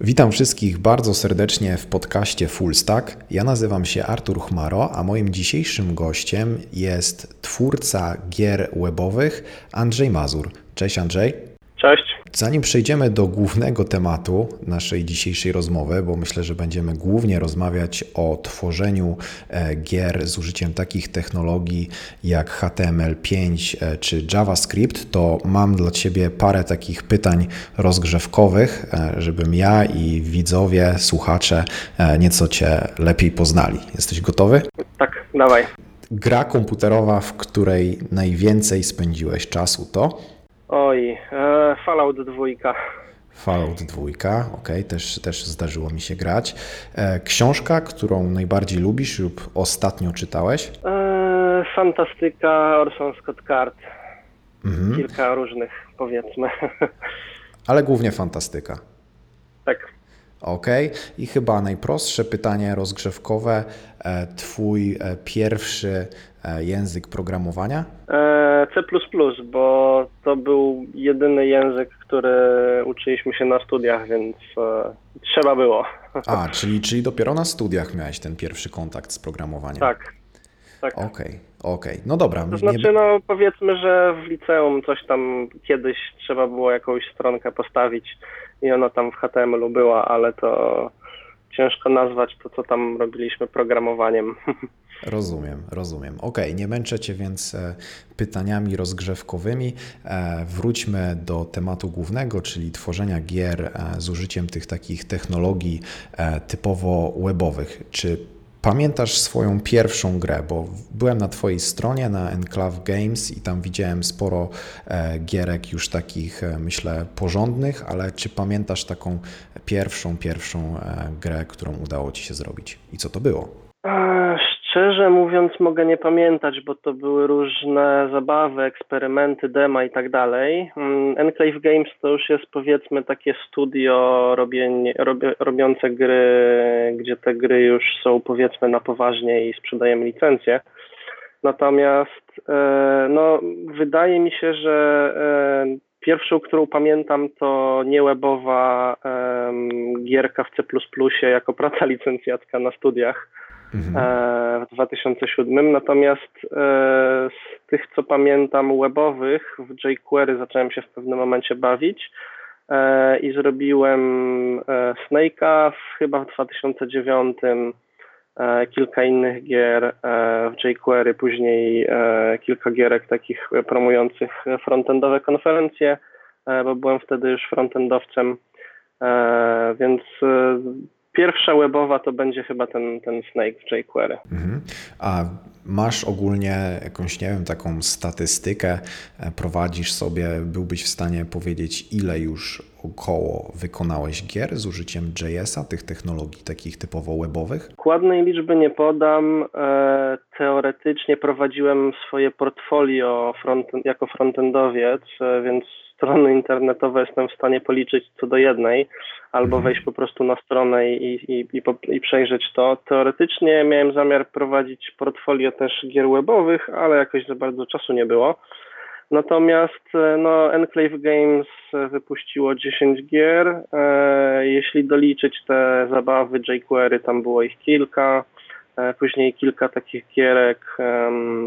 Witam wszystkich bardzo serdecznie w podcaście Full Stack. Ja nazywam się Artur Chmaro, a moim dzisiejszym gościem jest twórca gier webowych Andrzej Mazur. Cześć Andrzej. Cześć. Zanim przejdziemy do głównego tematu naszej dzisiejszej rozmowy, bo myślę, że będziemy głównie rozmawiać o tworzeniu e, gier z użyciem takich technologii jak HTML5 e, czy JavaScript, to mam dla Ciebie parę takich pytań rozgrzewkowych, e, żebym ja i widzowie, słuchacze nieco Cię lepiej poznali. Jesteś gotowy? Tak, dawaj. Gra komputerowa, w której najwięcej spędziłeś czasu to? Oj, e, Fallout 2. Fallout 2, ok, też, też zdarzyło mi się grać. E, książka, którą najbardziej lubisz lub ostatnio czytałeś? E, fantastyka Orson Scott Card. Mhm. Kilka różnych, powiedzmy. Ale głównie fantastyka. Tak. Ok. I chyba najprostsze pytanie rozgrzewkowe. E, twój e, pierwszy język programowania? C, bo to był jedyny język, który uczyliśmy się na studiach, więc trzeba było. A, czyli, czyli dopiero na studiach miałeś ten pierwszy kontakt z programowaniem? Tak. tak. Okej, okay, okej. Okay. No dobra. To znaczy, nie... no powiedzmy, że w liceum coś tam kiedyś trzeba było jakąś stronkę postawić i ona tam w HTML-u była, ale to ciężko nazwać to, co tam robiliśmy programowaniem. Rozumiem, rozumiem. Ok, nie męczę Cię więc e, pytaniami rozgrzewkowymi. E, wróćmy do tematu głównego, czyli tworzenia gier e, z użyciem tych takich technologii typowo webowych. Czy Pamiętasz swoją pierwszą grę, bo byłem na Twojej stronie na Enclave Games i tam widziałem sporo gierek już takich, myślę, porządnych, ale czy pamiętasz taką pierwszą, pierwszą grę, którą udało Ci się zrobić i co to było? Szczerze mówiąc, mogę nie pamiętać, bo to były różne zabawy, eksperymenty, dema i tak dalej. Mm, Enclave Games to już jest powiedzmy takie studio robienie, robiące gry, gdzie te gry już są powiedzmy na poważnie i sprzedajemy licencje. Natomiast e, no, wydaje mi się, że e, pierwszą, którą pamiętam, to niewebowa gierka w C jako praca licencjacka na studiach w 2007. Natomiast e, z tych, co pamiętam, webowych, w jQuery zacząłem się w pewnym momencie bawić e, i zrobiłem Snake'a chyba w 2009 kilka innych gier w jQuery, później kilka gierek takich promujących frontendowe konferencje, bo byłem wtedy już frontendowcem, więc Pierwsza webowa to będzie chyba ten, ten Snake w jQuery. Mhm. A masz ogólnie jakąś, nie wiem, taką statystykę, e, prowadzisz sobie, byłbyś w stanie powiedzieć, ile już około wykonałeś gier z użyciem JS-a, tych technologii takich typowo webowych? Dokładnej liczby nie podam. E, teoretycznie prowadziłem swoje portfolio front, jako frontendowiec, e, więc strony internetowe jestem w stanie policzyć co do jednej, albo mhm. wejść po prostu na stronę i, i, i, i, przejrzeć to. Teoretycznie miałem zamiar prowadzić portfolio też gier webowych, ale jakoś za bardzo czasu nie było. Natomiast e, no, Enclave Games wypuściło 10 gier. E, jeśli doliczyć te zabawy jQuery, tam było ich kilka. E, później kilka takich gierek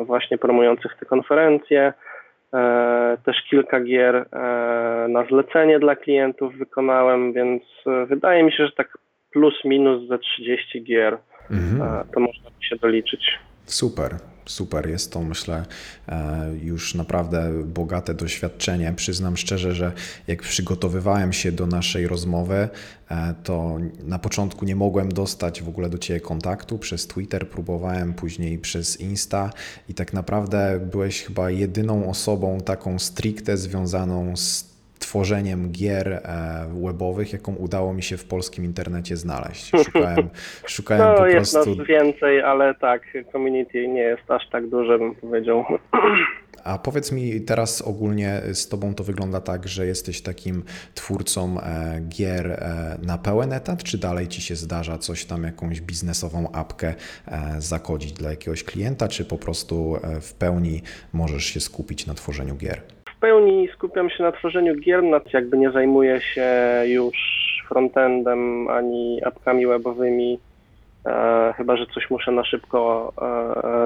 właśnie promujących te konferencje. E, też kilka gier e, na zlecenie dla klientów wykonałem, więc e, wydaje mi się, że tak plus minus ze 30 gier mhm. to można by się doliczyć. Super, super. Jest to, myślę, e, już naprawdę bogate doświadczenie. Przyznam szczerze, że jak przygotowywałem się do naszej rozmowy, e, to na początku nie mogłem dostać w ogóle do Ciebie kontaktu. Przez Twitter próbowałem, później przez Insta i tak naprawdę byłeś chyba jedyną osobą taką stricte związaną z tworzeniem gier e, webowych, jaką udało mi się w polskim internecie znaleźć. Szukałem, szukałem no, po jest prostu... nas więcej, ale tak, community nie jest aż tak duże, bym powiedział. A powiedz mi teraz ogólnie z Tobą to wygląda tak, że jesteś takim twórcą e, gier e, na pełen etat, czy dalej Ci się zdarza coś tam, jakąś biznesową apkę zakodzić dla jakiegoś klienta, czy po prostu w pełni możesz się skupić na tworzeniu gier? W pełni skupiam się na tworzeniu gier, nad jakby nie zajmuję się już frontendem, ani apkami webowymi, chyba że coś muszę na szybko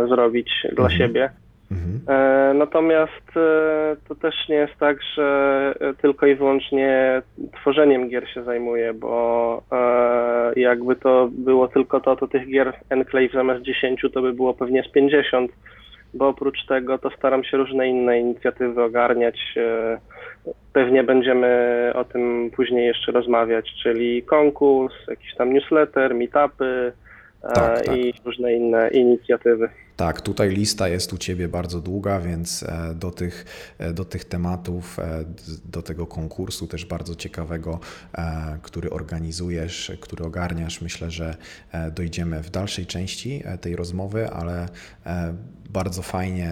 zrobić dla mhm. siebie. Mhm. E, natomiast e, to też nie jest tak, że tylko i wyłącznie tworzeniem gier się zajmuję, bo e, jakby to było tylko to, to tych gier Enclave zamiast 10 to by było pewnie z 50, bo oprócz tego to staram się różne inne inicjatywy ogarniać. Pewnie będziemy o tym później jeszcze rozmawiać, czyli konkurs, jakiś tam newsletter, meetupy tak, tak. i różne inne inicjatywy. Tak, tutaj lista jest u Ciebie bardzo długa, więc e, do tych, e, do tych tematów, e, do tego konkursu też bardzo ciekawego, który organizujesz, który ogarniasz, myślę, że dojdziemy w dalszej części tej rozmowy, ale bardzo fajnie,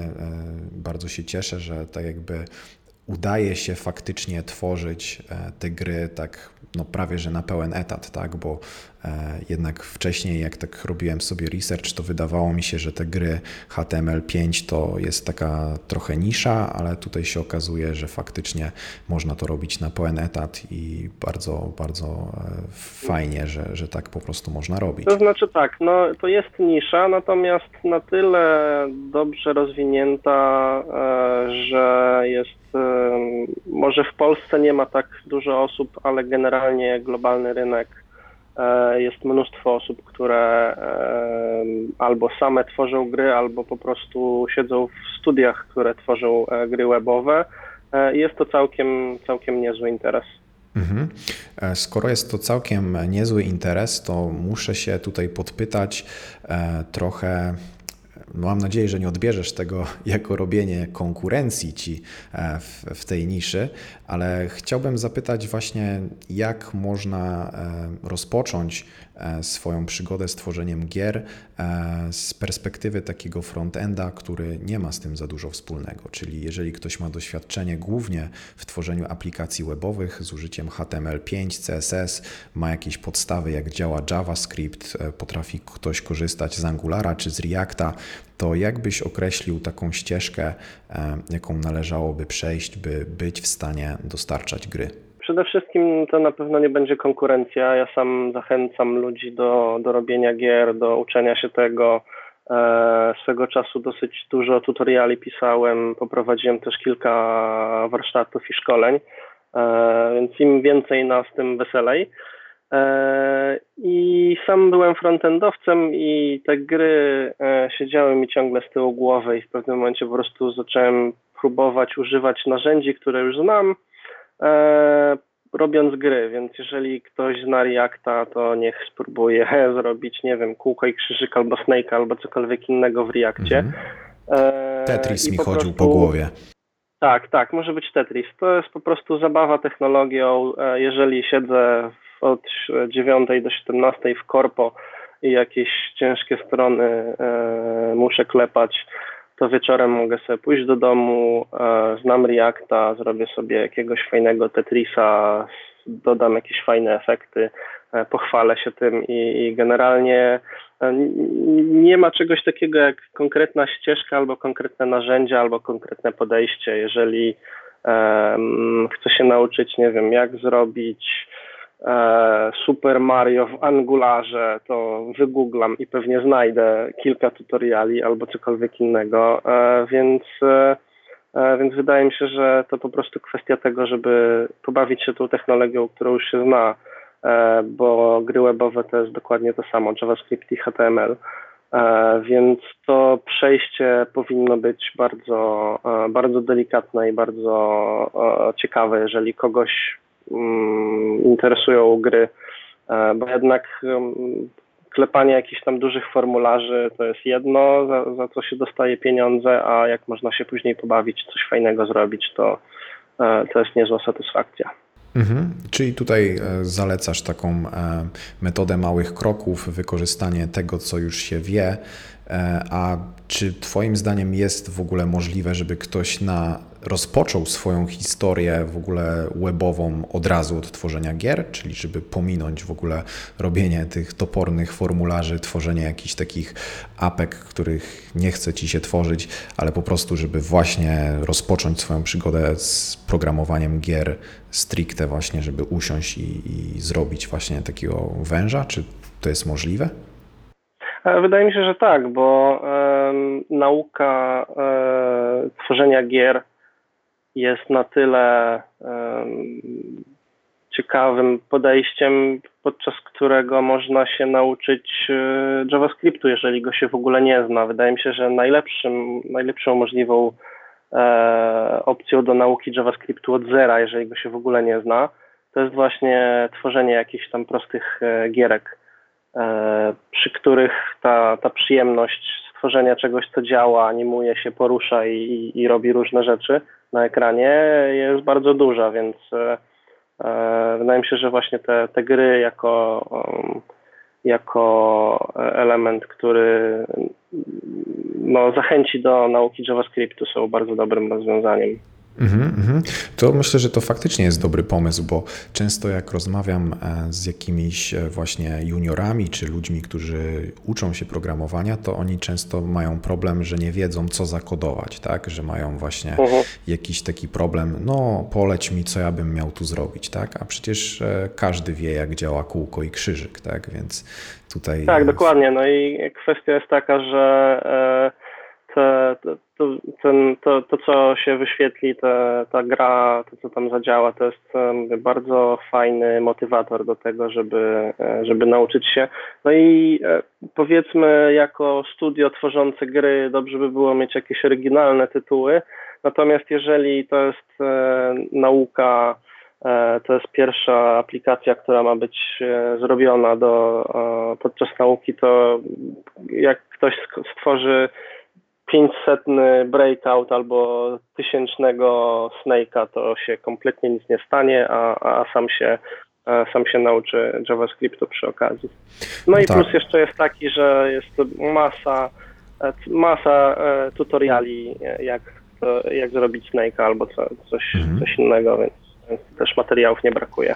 bardzo się cieszę, że tak jakby udaje się faktycznie tworzyć te gry tak no prawie że na pełen etat, tak? bo e, jednak wcześniej, jak tak robiłem sobie research, to wydawało mi się, że te gry HTML5 to jest taka trochę nisza, ale tutaj się okazuje, że faktycznie można to robić na pełen etat i bardzo, bardzo e, fajnie, że, że tak po prostu można robić. To znaczy tak, no to jest nisza, natomiast na tyle dobrze rozwinięta, e, że jest może w Polsce nie ma tak dużo osób, ale generalnie globalny rynek e, jest mnóstwo osób, które albo same tworzą gry, albo po prostu siedzą w studiach, które tworzą e, gry webowe. E, jest to całkiem, całkiem niezły interes. Mhm. Skoro jest to całkiem niezły interes, to muszę się tutaj podpytać trochę Mam nadzieję, że nie odbierzesz tego jako robienie konkurencji ci e, w, w, tej niszy, ale chciałbym zapytać właśnie, jak można e, rozpocząć E, swoją przygodę z tworzeniem gier e, z perspektywy takiego frontenda, który nie ma z tym za dużo wspólnego. Czyli jeżeli ktoś ma doświadczenie głównie w tworzeniu aplikacji webowych z użyciem HTML5, CSS, ma jakieś podstawy, jak działa JavaScript, potrafi ktoś korzystać z Angulara czy z Reacta, to jak byś określił taką ścieżkę, jaką należałoby przejść, by być w stanie dostarczać gry? Przede wszystkim to na pewno nie będzie konkurencja. Ja sam zachęcam ludzi do, do robienia gier, do uczenia się tego. E, swego czasu dosyć dużo tutoriali pisałem, poprowadziłem też kilka warsztatów i szkoleń, e, więc im więcej nas, tym weselej. E, I sam byłem frontendowcem i te gry siedziały mi ciągle z tyłu głowy i w pewnym momencie po prostu zacząłem próbować używać narzędzi, które już znam, e, robiąc gry, więc jeżeli ktoś zna Reacta, to niech spróbuje zrobić, nie wiem, kółko i krzyżyk albo Snake albo cokolwiek innego w Reactie. Mhm. E, Tetris mi po chodził prostu... po głowie. Tak, tak, może być Tetris. To jest po prostu zabawa technologią. E, jeżeli siedzę od 9 do 17 w korpo i jakieś ciężkie strony e, muszę klepać, to wieczorem mogę sobie pójść do domu, e, znam Reacta, zrobię sobie jakiegoś fajnego Tetrisa, dodam jakieś fajne efekty, e, pochwalę się tym i, i generalnie e, nie ma czegoś takiego jak konkretna ścieżka albo konkretne narzędzia albo konkretne podejście. Jeżeli um, chcę się nauczyć, nie wiem, jak zrobić Super Mario w Angularze, to wygooglam i pewnie znajdę kilka tutoriali albo cokolwiek innego, e, więc, e, więc wydaje mi się, że to po prostu kwestia tego, żeby pobawić się tą technologią, którą już się zna, bo gry webowe to jest dokładnie to samo, JavaScript i HTML. Więc to przejście powinno być bardzo, bardzo delikatne i bardzo ciekawe, jeżeli kogoś interesują gry, e, bo jednak klepanie jakichś tam dużych formularzy to jest jedno, za, za co się dostaje pieniądze, a jak można się później pobawić, coś fajnego zrobić, to, e, to jest niezła satysfakcja. Mhm. Czyli tutaj e, zalecasz taką metodę małych kroków, wykorzystanie tego, co już się wie. A czy Twoim zdaniem jest w ogóle możliwe, żeby ktoś na rozpoczął swoją historię w ogóle webową od razu od tworzenia gier, czyli żeby pominąć w ogóle robienie tych topornych formularzy, tworzenie jakichś takich apek, których nie chce ci się tworzyć, ale po prostu, żeby właśnie rozpocząć swoją przygodę z programowaniem gier stricte właśnie, żeby usiąść i, i zrobić właśnie takiego węża? Czy to jest możliwe? E, wydaje mi się, że tak, bo nauka e, tworzenia gier jest na tyle e, ciekawym podejściem, podczas którego można się nauczyć e, JavaScriptu, jeżeli go się w ogóle nie zna. Wydaje mi się, że najlepszym, najlepszą możliwą e, opcją do nauki JavaScriptu od zera, jeżeli go się w ogóle nie zna, to jest właśnie tworzenie jakichś tam prostych gierek E, przy których ta, ta przyjemność stworzenia czegoś, co działa, animuje się, porusza i, i robi różne rzeczy na ekranie jest bardzo duża, więc e, e, wydaje mi się, że właśnie te, te gry jako, um, jako element, który no, zachęci do nauki JavaScriptu są bardzo dobrym rozwiązaniem. Mhm, mhm. To myślę, że to faktycznie jest dobry pomysł, bo często jak rozmawiam e, z jakimiś e, właśnie juniorami czy ludźmi, którzy uczą się programowania, to oni często mają problem, że nie wiedzą, co zakodować, tak? Że mają właśnie uh-huh. jakiś taki problem, no poleć mi, co ja bym miał tu zrobić, tak? A przecież e, każdy wie, jak działa kółko i krzyżyk, tak? Więc tutaj. Tak, dokładnie. No i kwestia jest taka, że te, to, ten, to, to, co się wyświetli, te, ta gra, to, co tam zadziała, to jest bardzo fajny motywator do tego, żeby, e, żeby nauczyć się. No i e, powiedzmy, jako studio tworzące gry, dobrze by było mieć jakieś oryginalne tytuły. Natomiast jeżeli to jest e, nauka, to jest pierwsza aplikacja, która ma być zrobiona do, podczas nauki, to jak ktoś stworzy 500 breakout albo tysięcznego snake'a, to się kompletnie nic nie stanie, a, a sam się a sam się nauczy JavaScriptu przy okazji. No, no i tak. plus jeszcze jest taki, że jest masa, masa e, tutoriali, jak, jak zrobić snake'a albo coś, mhm. coś innego, więc, więc też materiałów nie brakuje.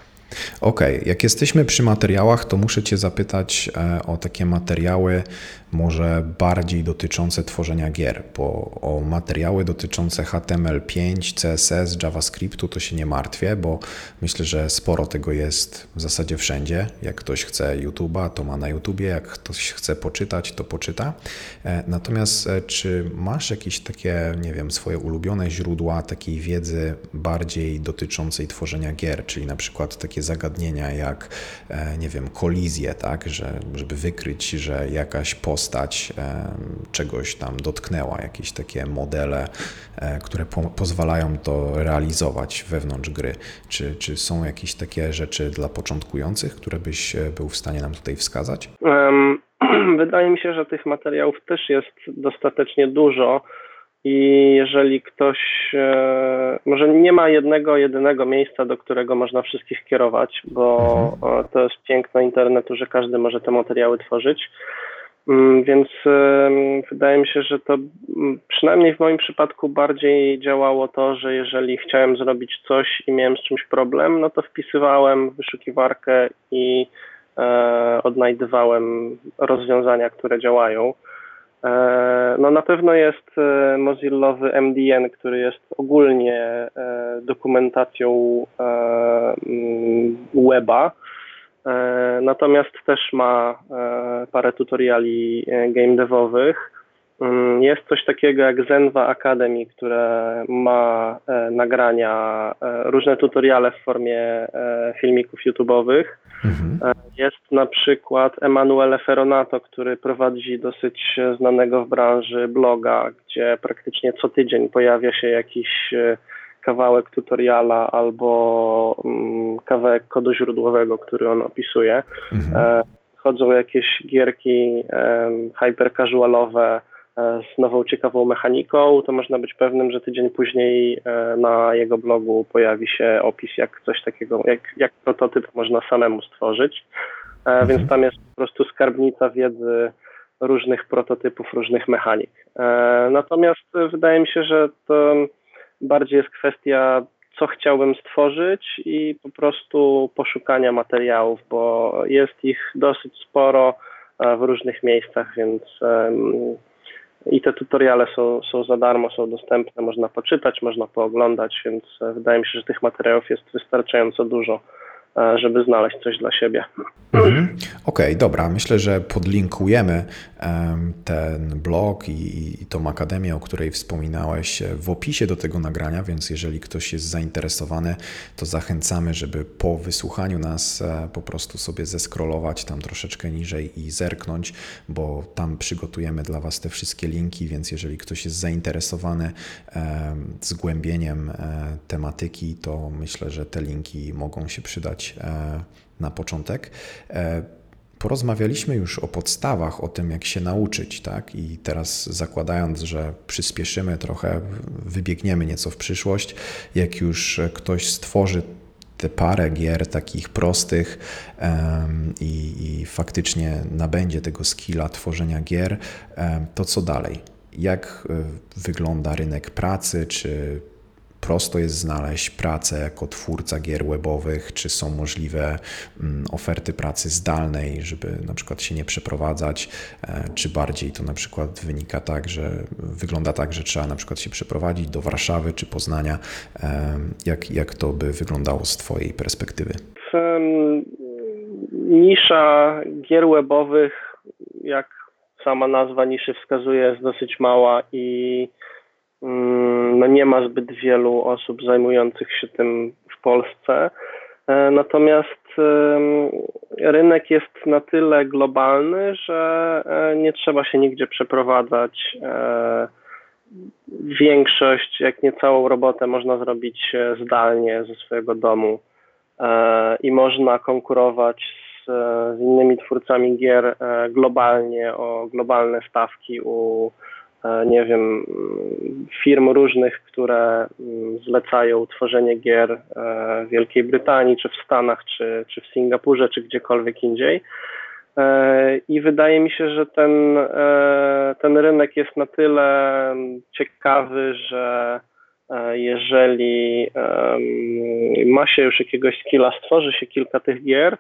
Okej, okay. jak jesteśmy przy materiałach, to muszę Cię zapytać e, o takie materiały może bardziej dotyczące tworzenia gier, bo o materiały dotyczące HTML5, CSS, JavaScriptu to się nie martwię, bo myślę, że sporo tego jest w zasadzie wszędzie. Jak ktoś chce YouTube'a, to ma na YouTubie, jak ktoś chce poczytać, to poczyta. E, natomiast e, czy masz jakieś takie, nie wiem, swoje ulubione źródła takiej wiedzy bardziej dotyczącej tworzenia gier, czyli na przykład takie zagadnienia jak, e, nie wiem, kolizje, tak, że, żeby wykryć, że jakaś postać czegoś tam dotknęła, jakieś takie modele, e, które po, pozwalają to realizować wewnątrz gry. Czy, czy są jakieś takie rzeczy dla początkujących, które byś e, był w stanie nam tutaj wskazać? Wydaje mi się, że tych materiałów też jest dostatecznie dużo. I jeżeli ktoś, e, może nie ma jednego, jedynego miejsca, do którego można wszystkich kierować, bo mhm. to jest piękno internetu, że każdy może te materiały tworzyć. Mm, więc wydaje mi się, że to mm, przynajmniej w moim przypadku bardziej działało to, że jeżeli chciałem zrobić coś i miałem z czymś problem, no to wpisywałem w wyszukiwarkę i e, odnajdywałem rozwiązania, które działają. E, no na pewno jest e, Mozillowy MDN, który jest ogólnie e, dokumentacją mm, weba, natomiast też ma parę tutoriali game devowych. Mm, jest coś takiego jak Zenva Academy, które ma nagrania, różne tutoriale w formie filmików YouTube'owych. Mhm. Jest na przykład Emanuele Ferronato, który prowadzi dosyć znanego w branży bloga, gdzie praktycznie co tydzień pojawia się jakiś e, kawałek tutoriala albo mm, kawałek kodu źródłowego, który on opisuje. Mhm. E, chodzą jakieś gierki hyper casualowe, E, z nową ciekawą mechaniką, to można być pewnym, że tydzień później e, na jego blogu pojawi się opis, jak coś takiego, jak, jak prototyp można samemu stworzyć. Mhm. Więc tam jest po prostu skarbnica wiedzy różnych prototypów, różnych mechanik. Natomiast wydaje mi się, że to bardziej jest kwestia, co chciałbym stworzyć i po prostu poszukania materiałów, bo jest ich dosyć sporo w różnych miejscach, więc i te tutoriale są, są za darmo, są dostępne, można poczytać, można pooglądać, więc wydaje mi się, że tych materiałów jest wystarczająco dużo. E, żeby znaleźć coś dla siebie. Mhm. Okej, okay, dobra. Myślę, że podlinkujemy ten blog i, i tą akademię, o której wspominałeś w opisie do tego nagrania, więc jeżeli ktoś jest zainteresowany, to zachęcamy, żeby po wysłuchaniu nas e, po prostu sobie zeskrolować tam troszeczkę niżej i zerknąć, bo tam przygotujemy dla Was te wszystkie linki, więc jeżeli ktoś jest zainteresowany zgłębieniem e, tematyki, to myślę, że te linki mogą się przydać E, na początek. E, porozmawialiśmy już o podstawach, o tym, jak się nauczyć, tak? I teraz zakładając, że przyspieszymy trochę, wybiegniemy nieco w przyszłość, jak już ktoś stworzy te parę gier takich prostych um, i, i, faktycznie nabędzie tego skilla tworzenia gier, um, to co dalej? Jak e, wygląda rynek pracy? Czy prosto jest znaleźć pracę jako twórca gier webowych, czy są możliwe mm, oferty pracy zdalnej, żeby na przykład się nie przeprowadzać, e, czy bardziej to na przykład wynika tak, że wygląda tak, że trzeba na przykład się przeprowadzić do Warszawy czy Poznania. E, jak, jak to by wyglądało z Twojej perspektywy? Nisza gier webowych, jak sama nazwa niszy wskazuje, jest dosyć mała i no nie ma zbyt wielu osób zajmujących się tym w Polsce. E, natomiast rynek jest na tyle globalny, że e, nie trzeba się nigdzie przeprowadzać. E, większość, jak nie całą robotę, można zrobić zdalnie ze swojego domu i można konkurować z, z innymi twórcami gier globalnie o globalne stawki u nie wiem, firm różnych, które mm, zlecają tworzenie gier e, w Wielkiej Brytanii, czy w Stanach, czy, czy w Singapurze, czy gdziekolwiek indziej. E, I wydaje mi się, że ten, ten rynek jest na tyle ciekawy, że jeżeli ma się już jakiegoś skilla, stworzy się kilka tych gier,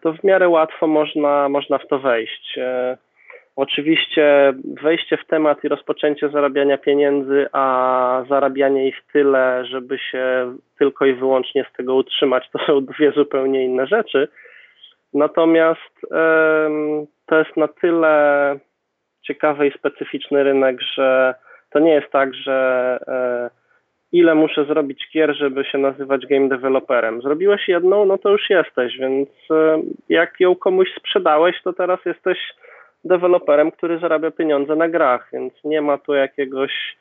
to w miarę łatwo można, można w to wejść. Oczywiście wejście w temat i rozpoczęcie zarabiania pieniędzy, a zarabianie ich tyle, żeby się tylko i wyłącznie z tego utrzymać, to są dwie zupełnie inne rzeczy. Natomiast to jest na tyle ciekawy i specyficzny rynek, że to nie jest tak, że e, ile muszę zrobić gier, żeby się nazywać game developerem. Zrobiłeś jedną, no to już jesteś, więc jak ją komuś sprzedałeś, to teraz jesteś deweloperem, który zarabia pieniądze na grach, więc nie ma tu jakiegoś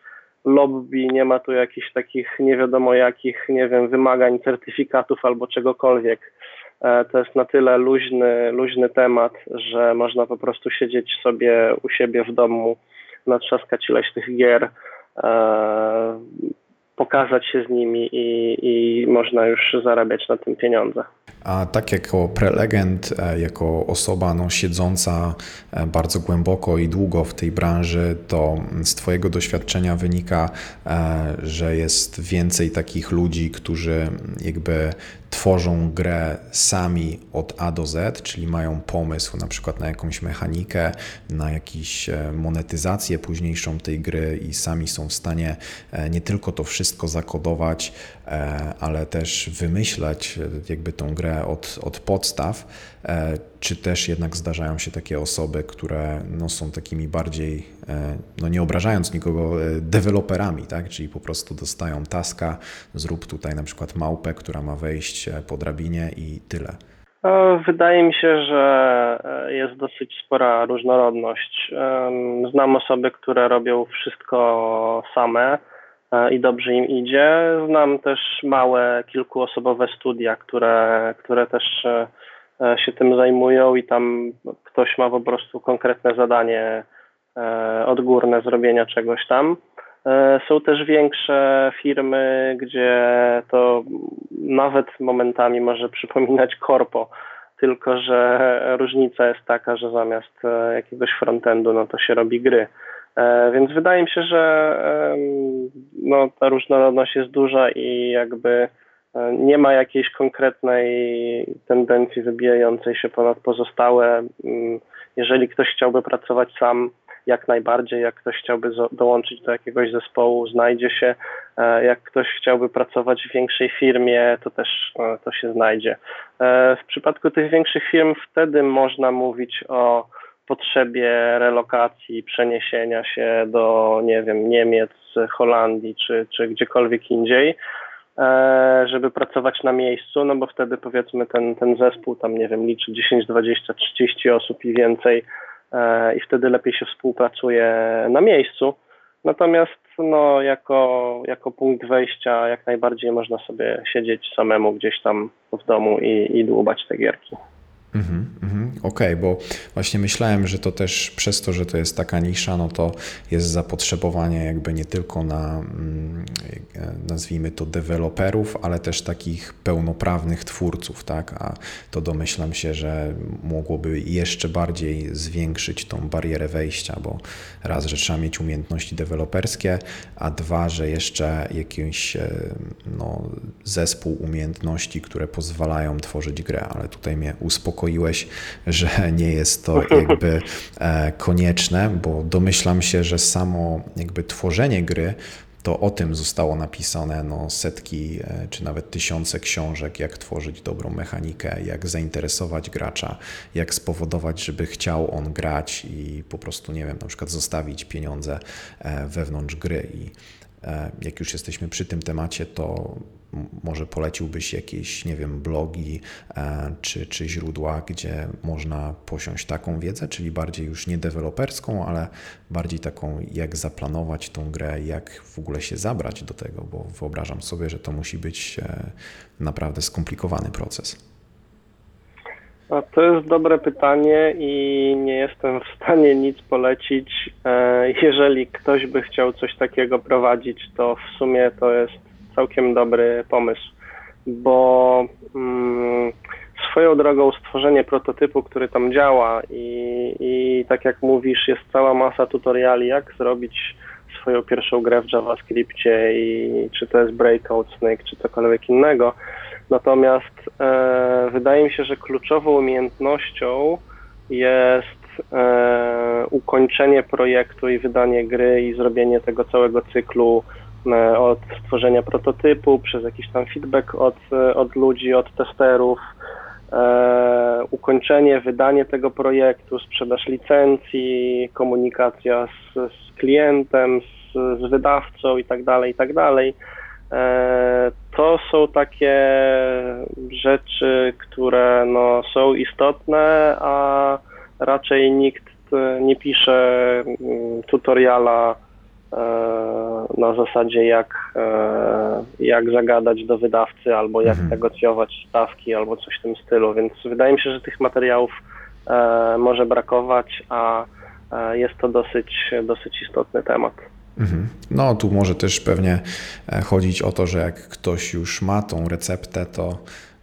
lobby, nie ma tu jakichś takich nie wiadomo jakich, nie wiem, wymagań, certyfikatów albo czegokolwiek. E, to jest na tyle luźny, luźny temat, że można po prostu siedzieć sobie u siebie w domu, natrzaskać ileś tych gier, e, pokazać się z nimi i, i można już zarabiać na tym pieniądze. A tak jako prelegent, e, jako osoba no, siedząca e, bardzo głęboko i długo w tej branży, to z Twojego doświadczenia wynika, e, że jest więcej takich ludzi, którzy jakby tworzą grę sami od A do Z, czyli mają pomysł na przykład na jakąś mechanikę, na jakąś monetyzację późniejszą tej gry i sami są w stanie nie tylko to wszystko zakodować, ale też wymyślać jakby tą grę od, od podstaw, e, czy też jednak zdarzają się takie osoby, które no, są takimi bardziej, e, no nie obrażając nikogo, e, deweloperami, tak? czyli po prostu dostają taska, zrób tutaj na przykład małpę, która ma wejść po drabinie i tyle. Wydaje mi się, że jest dosyć spora różnorodność. Znam osoby, które robią wszystko same i dobrze im idzie. Znam też małe, kilkuosobowe studia, które, które też e, się tym zajmują i tam ktoś ma po prostu konkretne zadanie e, odgórne zrobienia czegoś tam. E, są też większe firmy, gdzie to nawet momentami może przypominać korpo, tylko że różnica jest taka, że zamiast jakiegoś frontendu, no to się robi gry. Więc wydaje mi się, że no, ta różnorodność jest duża i jakby nie ma jakiejś konkretnej tendencji wybijającej się ponad pozostałe. Mm, jeżeli ktoś chciałby pracować sam, jak najbardziej, jak ktoś chciałby dołączyć do jakiegoś zespołu, znajdzie się. E, jak ktoś chciałby pracować w większej firmie, to też e, to się znajdzie. E, w przypadku tych większych firm wtedy można mówić o potrzebie relokacji, przeniesienia się do, nie wiem, Niemiec, Holandii czy, czy gdziekolwiek indziej. E, żeby pracować na miejscu, no bo wtedy powiedzmy ten, ten zespół tam, nie wiem, liczy 10, 20, 30 osób i więcej e, i wtedy lepiej się współpracuje na miejscu. Natomiast no, jako, jako punkt wejścia jak najbardziej można sobie siedzieć samemu gdzieś tam w domu i, i dłubać te gierki. Mhm, mhm. Okej, okay, bo właśnie myślałem, że to też przez to, że to jest taka nisza, no to jest zapotrzebowanie jakby nie tylko na mm, nazwijmy to deweloperów, ale też takich pełnoprawnych twórców, tak? A to domyślam się, że mogłoby jeszcze bardziej zwiększyć tą barierę wejścia, bo raz, że trzeba mieć umiejętności deweloperskie, a dwa, że jeszcze jakiś e, no, zespół umiejętności, które pozwalają tworzyć grę, ale tutaj mnie uspokoiłeś, że nie jest to jakby e, konieczne, bo domyślam się, że samo jakby tworzenie gry to o tym zostało napisane no, setki e, czy nawet tysiące książek, jak tworzyć dobrą mechanikę, jak zainteresować gracza, jak spowodować, żeby chciał on grać i po prostu, nie wiem, na przykład zostawić pieniądze e, wewnątrz gry. I jak już jesteśmy przy tym temacie, to może poleciłbyś jakieś, nie wiem, blogi e, czy, czy źródła, gdzie można posiąść taką wiedzę, czyli bardziej już nie deweloperską, ale bardziej taką, jak zaplanować tą grę, jak w ogóle się zabrać do tego, bo wyobrażam sobie, że to musi być e, naprawdę skomplikowany proces. A to jest dobre pytanie i nie jestem w stanie nic polecić. E, jeżeli ktoś by chciał coś takiego prowadzić, to w sumie to jest całkiem dobry pomysł, bo mm, swoją drogą stworzenie prototypu, który tam działa i, i tak jak mówisz, jest cała masa tutoriali, jak zrobić swoją pierwszą grę w JavaScriptie i czy to jest Breakout Snake, czy cokolwiek innego. Natomiast e, wydaje mi się, że kluczową umiejętnością jest e, ukończenie projektu i wydanie gry i zrobienie tego całego cyklu od stworzenia prototypu, przez jakiś tam feedback od, e, od ludzi, od testerów, e, ukończenie, wydanie tego projektu, sprzedaż licencji, komunikacja z, z klientem, z, z wydawcą itd., tak itd. Tak e, to są takie rzeczy, które no, są istotne, a raczej nikt nie pisze mm, tutoriala E, na zasadzie jak, e, jak zagadać do wydawcy, albo jak mhm. negocjować stawki, albo coś w tym stylu. Więc wydaje mi się, że tych materiałów e, może brakować, a jest to dosyć, dosyć istotny temat. Mhm. No, tu może też pewnie chodzić o to, że jak ktoś już ma tą receptę, to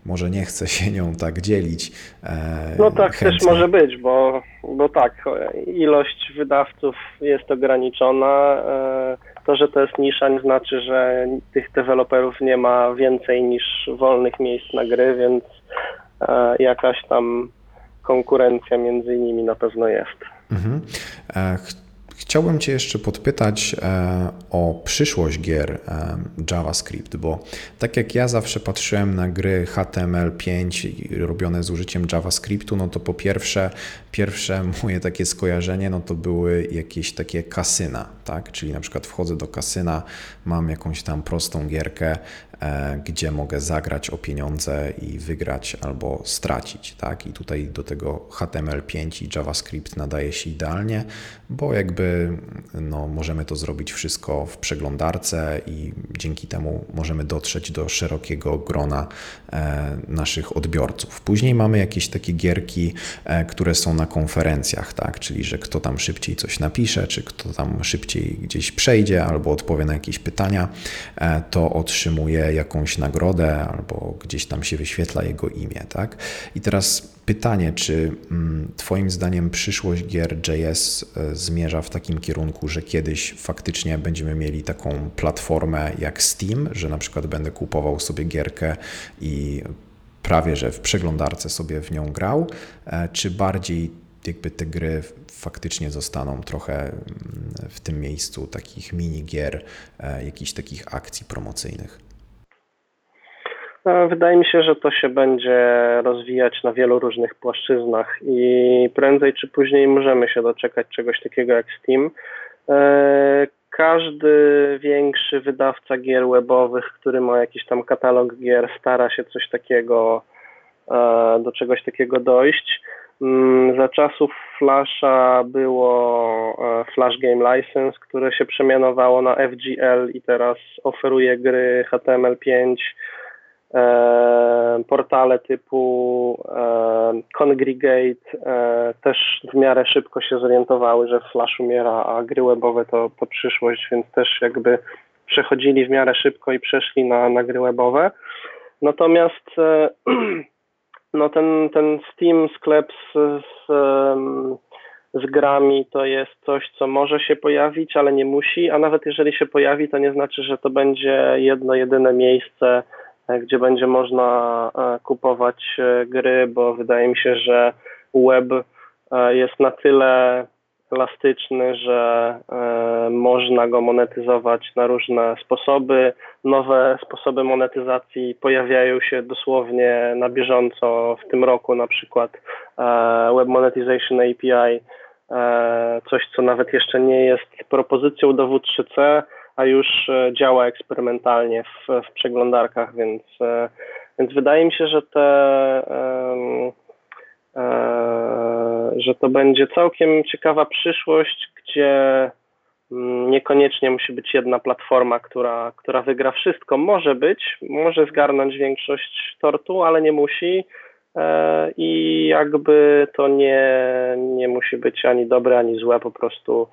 może nie chce się nią tak dzielić. E, no tak chętnie. też może być, bo, bo tak, ilość wydawców jest ograniczona. E, to, że to jest nisza nie znaczy, że tych deweloperów nie ma więcej niż wolnych miejsc na gry, więc e, jakaś tam konkurencja między nimi na pewno jest. Mhm. Chciałbym Cię jeszcze podpytać e, o przyszłość gier e, JavaScript, bo tak jak ja zawsze patrzyłem na gry HTML5 robione z użyciem JavaScriptu, no to po pierwsze, pierwsze moje takie skojarzenie, no to były jakieś takie kasyna, tak? Czyli na przykład wchodzę do kasyna, mam jakąś tam prostą gierkę, gdzie mogę zagrać o pieniądze i wygrać albo stracić. Tak? I tutaj do tego HTML5 i JavaScript nadaje się idealnie, bo jakby no, możemy to zrobić wszystko w przeglądarce i dzięki temu możemy dotrzeć do szerokiego grona e, naszych odbiorców. Później mamy jakieś takie gierki, e, które są na konferencjach, tak? czyli że kto tam szybciej coś napisze, czy kto tam szybciej gdzieś przejdzie albo odpowie na jakieś pytania, to otrzymuje jakąś nagrodę albo gdzieś tam się wyświetla jego imię, tak? I teraz pytanie, czy mm, Twoim zdaniem przyszłość gier JS e, zmierza w takim kierunku, że kiedyś faktycznie będziemy mieli taką platformę jak Steam, że na przykład będę kupował sobie gierkę i prawie że w przeglądarce sobie w nią grał, e, czy bardziej jakby te gry faktycznie zostaną trochę mm, w tym miejscu takich mini gier, e, jakichś takich akcji promocyjnych? No, wydaje mi się, że to się będzie rozwijać na wielu różnych płaszczyznach i prędzej czy później możemy się doczekać czegoś takiego jak Steam. E, każdy większy wydawca gier webowych, który ma jakiś tam katalog gier, stara się coś takiego, e, do czegoś takiego dojść. Mm, za czasów Flasha było e, Flash Game License, które się przemianowało na FGL i teraz oferuje gry HTML5 E, portale typu e, Congregate e, też w miarę szybko się zorientowały, że Flash umiera, a gry webowe to, to przyszłość, więc też jakby przechodzili w miarę szybko i przeszli na, na gry webowe. Natomiast no ten, ten Steam sklep z, z, z grami to jest coś, co może się pojawić, ale nie musi, a nawet jeżeli się pojawi, to nie znaczy, że to będzie jedno, jedyne miejsce, E, gdzie będzie można e, kupować e, gry, bo wydaje mi się, że web jest na tyle elastyczny, że można go monetyzować na różne sposoby. Nowe sposoby monetyzacji pojawiają się dosłownie na bieżąco w tym roku, na przykład Web Monetization API, coś co nawet jeszcze nie jest propozycją do W3C, a już e, działa eksperymentalnie w, w przeglądarkach, więc, e, więc wydaje mi się, że te e, że to będzie całkiem ciekawa przyszłość, gdzie mm, niekoniecznie musi być jedna platforma, która, która wygra wszystko. Może być, może zgarnąć większość tortu, ale nie musi. I jakby to nie, nie musi być ani dobre, ani złe, po prostu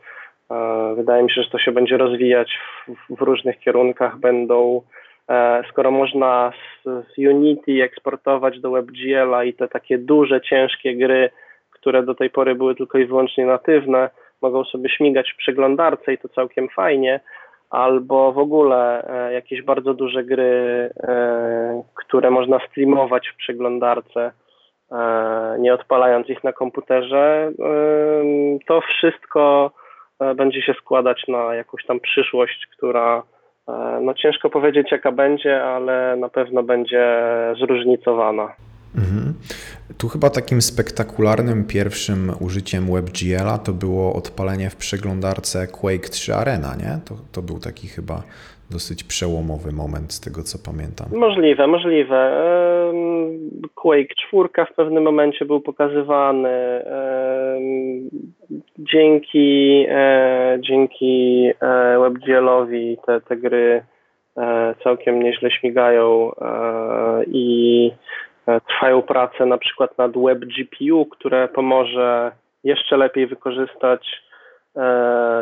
Wydaje mi się, że to się będzie rozwijać w, w różnych kierunkach. Będą, e, skoro można z, Unity eksportować do WebGL-a i te takie duże, ciężkie gry, które do tej pory były tylko i wyłącznie natywne, mogą sobie śmigać w przeglądarce i to całkiem fajnie, albo w ogóle e, jakieś bardzo duże gry, e, które można streamować w przeglądarce, nie odpalając ich na komputerze, to wszystko E, będzie się składać na jakąś tam przyszłość, która e, no ciężko powiedzieć jaka będzie, ale na pewno będzie zróżnicowana. Mhm. Tu chyba takim spektakularnym pierwszym użyciem WebGL-a to było odpalenie w przeglądarce Quake 3 Arena, nie? To, to był taki chyba dosyć przełomowy moment z tego, co pamiętam. Możliwe, możliwe. Quake 4 w pewnym momencie był pokazywany. Dzięki, e, dzięki e, WebGL-owi te, te gry e, całkiem nieźle śmigają i trwają prace na przykład nad WebGPU, które pomoże jeszcze lepiej wykorzystać E,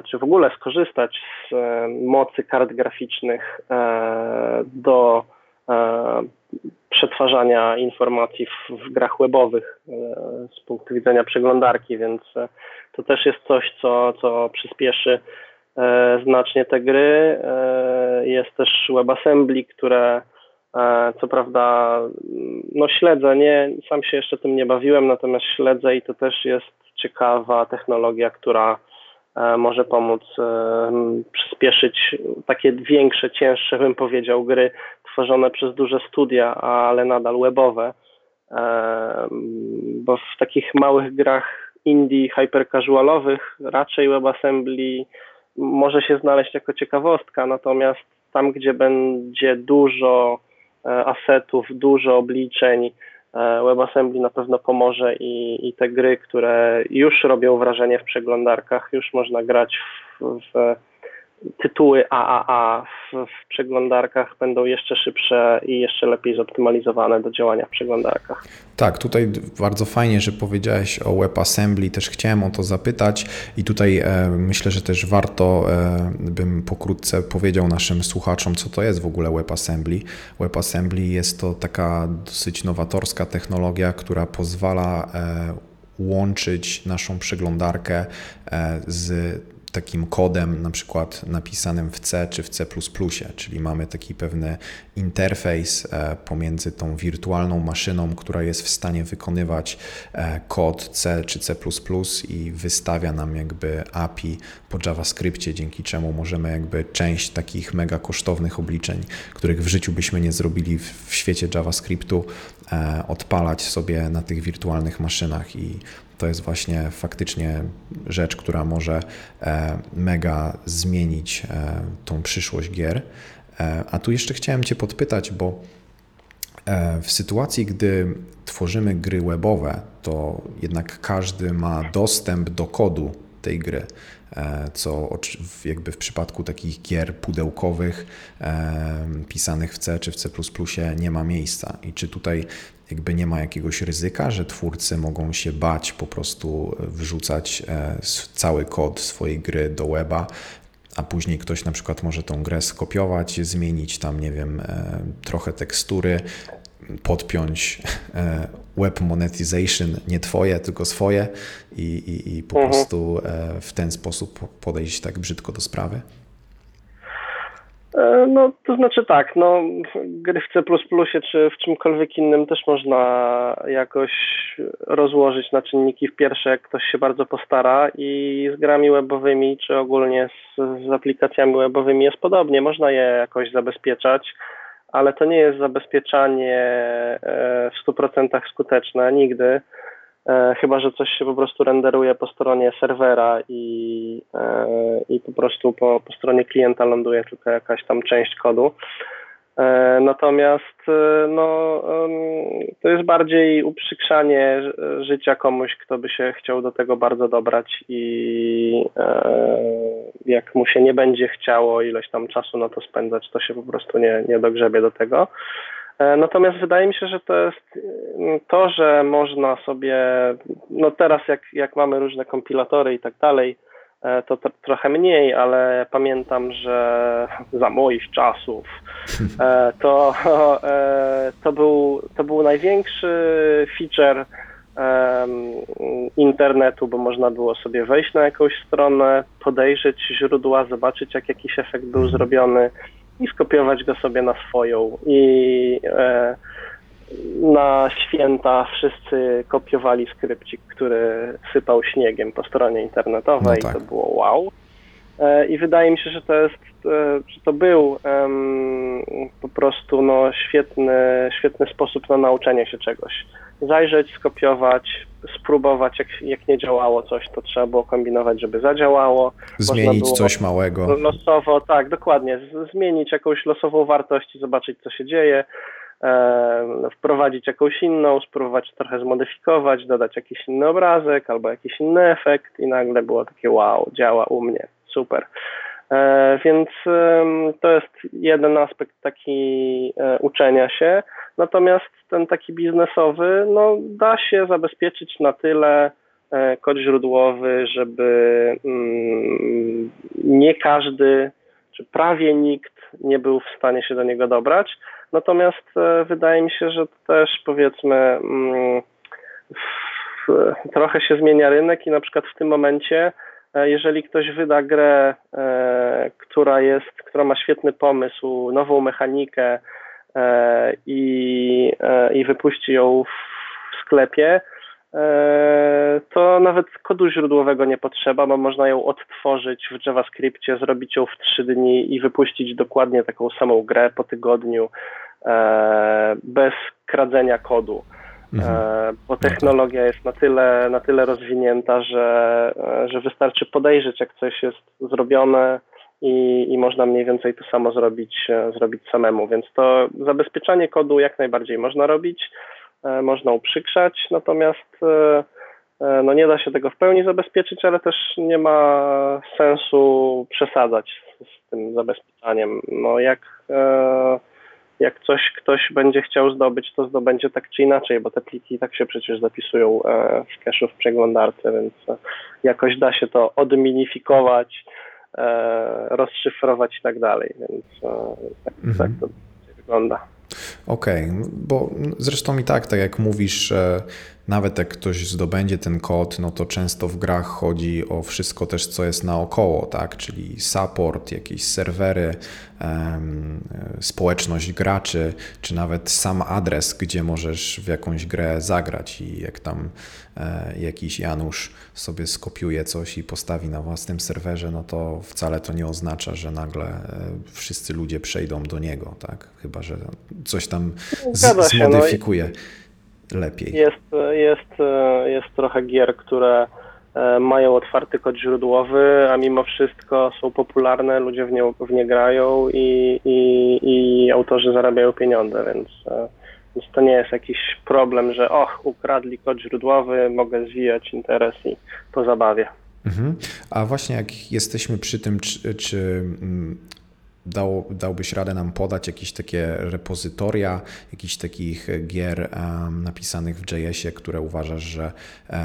czy w ogóle skorzystać z e, mocy kart graficznych e, do przetwarzania informacji w, w grach webowych z punktu widzenia przeglądarki, więc to też jest coś, co, co przyspieszy znacznie te gry. Jest też WebAssembly, które co prawda no śledzę, nie, sam się jeszcze tym nie bawiłem, natomiast śledzę i to też jest ciekawa technologia, która E, może pomóc e, przyspieszyć takie większe, cięższe, bym powiedział, gry tworzone przez duże studia, ale nadal webowe. E, bo w takich małych grach indie, hypercasualowych raczej WebAssembly może się znaleźć jako ciekawostka, natomiast tam, gdzie będzie dużo asetów, dużo obliczeń, E, WebAssembly na pewno pomoże i, i te gry, które już robią wrażenie w przeglądarkach, już można grać w, w tytuły AAA w, w, przeglądarkach będą jeszcze szybsze i jeszcze lepiej zoptymalizowane do działania w przeglądarkach. Tak, tutaj bardzo fajnie, że powiedziałeś o WebAssembly, też chciałem o to zapytać i tutaj e, myślę, że też warto e, bym pokrótce powiedział naszym słuchaczom, co to jest w ogóle WebAssembly. WebAssembly jest to taka dosyć nowatorska technologia, która pozwala e, łączyć naszą przeglądarkę e, z takim kodem, na przykład napisanym w C czy w C, czyli mamy taki pewny interfejs e, pomiędzy tą wirtualną maszyną, która jest w stanie wykonywać e, kod C czy C i wystawia nam jakby API po JavaScriptie, dzięki czemu możemy jakby część takich mega kosztownych obliczeń, których w życiu byśmy nie zrobili w świecie JavaScriptu, e, odpalać sobie na tych wirtualnych maszynach i to jest właśnie faktycznie rzecz, która może e, mega zmienić e, tą przyszłość gier. E, a tu jeszcze chciałem Cię podpytać, bo w sytuacji, gdy tworzymy gry webowe, to jednak każdy ma dostęp do kodu tej gry, co jakby w przypadku takich gier pudełkowych pisanych w C czy w C nie ma miejsca. I czy tutaj jakby nie ma jakiegoś ryzyka, że twórcy mogą się bać po prostu wrzucać e, cały kod swojej gry do weba, a później ktoś na przykład może tą grę skopiować, zmienić tam, nie wiem, e, trochę tekstury, podpiąć e, web monetization, nie twoje, tylko swoje i, i, i po mhm. prostu w ten sposób podejść tak brzydko do sprawy? E, no, to znaczy tak, no, gry w C++ czy w czymkolwiek innym też można jakoś rozłożyć na czynniki w pierwsze, jak ktoś się bardzo postara i z grami webowymi, czy ogólnie z, z aplikacjami webowymi jest podobnie. Można je jakoś zabezpieczać, ale to nie jest zabezpieczanie e, w 100% skuteczne nigdy. E, chyba że coś się po prostu renderuje po stronie serwera i, e, i po prostu po, po stronie klienta ląduje tylko jakaś tam część kodu. E, natomiast no, to jest bardziej uprzykrzanie życia komuś, kto by się chciał do tego bardzo dobrać i jak mu się nie będzie chciało ileś tam czasu na to spędzać, to się po prostu nie, nie dogrzebie do tego. E, natomiast wydaje mi się, że to jest to, że można sobie, no teraz jak, jak mamy różne kompilatory i tak dalej, e, to, to trochę mniej, ale pamiętam, że za moich czasów e, to, to, był, to był największy feature internetu, bo można było sobie wejść na jakąś stronę, podejrzeć źródła, zobaczyć jak jakiś efekt był zrobiony i skopiować go sobie na swoją. I e, na święta wszyscy kopiowali skrypcik, który sypał śniegiem po stronie internetowej. No tak. To było wow. E, I wydaje mi się, że to jest, e, że to był po prostu no, świetny, świetny sposób na nauczenie się czegoś. Zajrzeć, skopiować, spróbować, jak, jak nie działało coś, to trzeba było kombinować, żeby zadziałało. Zmienić coś małego. Losowo, tak, dokładnie. Zmienić jakąś losową wartość i zobaczyć, co się dzieje. E, wprowadzić jakąś inną, spróbować trochę zmodyfikować, dodać jakiś inny obrazek albo jakiś inny efekt i nagle było takie wow, działa u mnie, super. E, więc to jest jeden aspekt taki e, uczenia się. Natomiast ten taki biznesowy, no da się zabezpieczyć na tyle kod źródłowy, żeby mm, nie każdy, czy prawie nikt nie był w stanie się do niego dobrać. Natomiast wydaje mi się, że też powiedzmy mm, trochę się zmienia rynek i na przykład w tym momencie E, jeżeli ktoś wyda grę, e, która jest, która ma świetny pomysł, nową mechanikę e, i, i wypuści ją w sklepie, to nawet kodu źródłowego nie potrzeba, bo można ją odtworzyć w JavaScriptie, zrobić ją w trzy dni i wypuścić dokładnie taką samą grę po tygodniu bez kradzenia kodu. Mhm. E, bo technologia jest na tyle, na tyle rozwinięta, że, e, że wystarczy podejrzeć, jak coś jest zrobione i, i można mniej więcej to samo zrobić, e, zrobić samemu. Więc to zabezpieczanie kodu jak najbardziej można robić, można uprzykrzać, natomiast no nie da się tego w pełni zabezpieczyć, ale też nie ma sensu przesadzać z tym zabezpieczaniem. No jak jak coś ktoś będzie chciał zdobyć, to zdobędzie tak czy inaczej, bo te pliki tak się przecież zapisują e, w cache'u w przeglądarce, więc e, jakoś da się to odminifikować, e, rozszyfrować i tak dalej, więc tak, mhm. tak to wygląda. Okej, okay, bo zresztą i tak, tak jak mówisz, nawet jak ktoś zdobędzie ten kod, no to często w grach chodzi o wszystko też, co jest naokoło, tak? Czyli support, jakieś serwery, społeczność graczy, czy nawet sam adres, gdzie możesz w jakąś grę zagrać i jak tam e, jakiś Janusz sobie skopiuje coś i postawi na własnym serwerze, no to wcale to nie oznacza, że nagle e, wszyscy ludzie przejdą do niego, tak? Chyba, że coś tam no zmodyfikuje lepiej. Jest, jest, jest trochę gier, które e, mają otwarty kod źródłowy, a mimo wszystko są popularne, ludzie w nie, w nie grają i, i, i autorzy zarabiają pieniądze, więc, e, więc to nie jest jakiś problem, że och, ukradli kod źródłowy, mogę zwijać interes i po zabawie. Mhm. A właśnie jak jesteśmy przy tym, czy, czy mm, Dał, dałbyś radę nam podać jakieś takie repozytoria, jakichś takich gier um, napisanych w JS-ie, które uważasz, że e,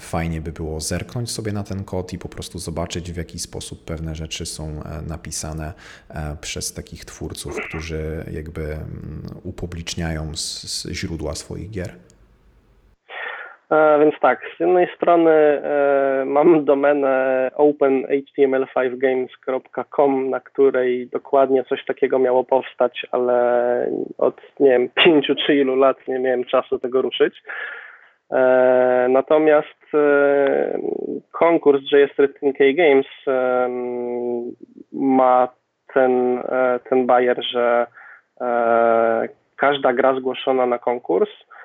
fajnie by było zerknąć sobie na ten kod i po prostu zobaczyć, w jaki sposób pewne rzeczy są e, napisane e, przez takich twórców, którzy jakby mm, upubliczniają z, z źródła swoich gier? E, więc tak, z jednej strony e, mam domenę openhtml5games.com, na której dokładnie coś takiego miało powstać, ale od nie wiem, pięciu czy ilu lat nie miałem czasu tego ruszyć. E, natomiast konkurs JS 13K Games ma ten, ten bajer, że każda gra zgłoszona na konkurs E,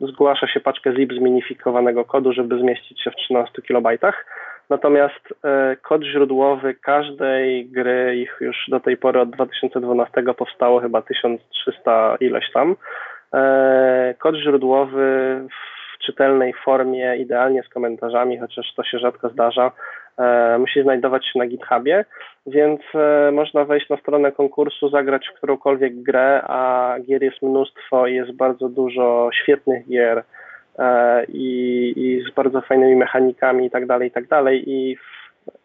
zgłasza się paczkę zip zminifikowanego kodu, żeby zmieścić się w 13 kilobajtach. Natomiast e, kod źródłowy każdej gry, ich już do tej pory od 2012 powstało chyba 1300 ileś tam. E, kod źródłowy w czytelnej formie, idealnie z komentarzami, chociaż to się rzadko zdarza, E, musi znajdować się na GitHubie, więc e, można wejść na stronę konkursu, zagrać w którąkolwiek grę, a gier jest mnóstwo i jest bardzo dużo świetnych gier e, i, i z bardzo fajnymi mechanikami i tak dalej, i tak dalej i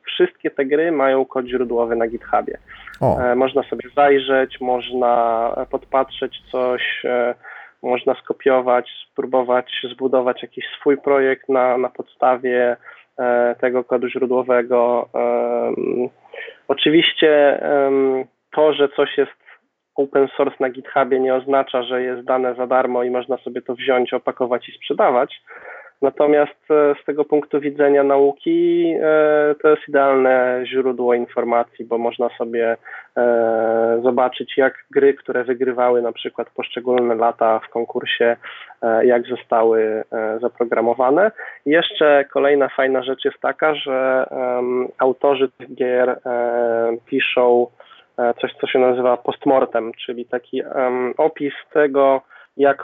wszystkie te gry mają kod źródłowy na GitHubie. O. Można sobie zajrzeć, można podpatrzeć coś, można skopiować, spróbować zbudować jakiś swój projekt na, na podstawie E, tego kodu źródłowego. Oczywiście to, że coś jest open source na GitHubie nie oznacza, że jest dane za darmo i można sobie to wziąć, opakować i sprzedawać. Natomiast e, z tego punktu widzenia nauki e, to jest idealne źródło informacji, bo można sobie e, zobaczyć, jak gry, które wygrywały na przykład poszczególne lata w konkursie, jak zostały zaprogramowane. Jeszcze kolejna fajna rzecz jest taka, że autorzy tych gier piszą coś, co się nazywa postmortem, czyli taki opis tego, jak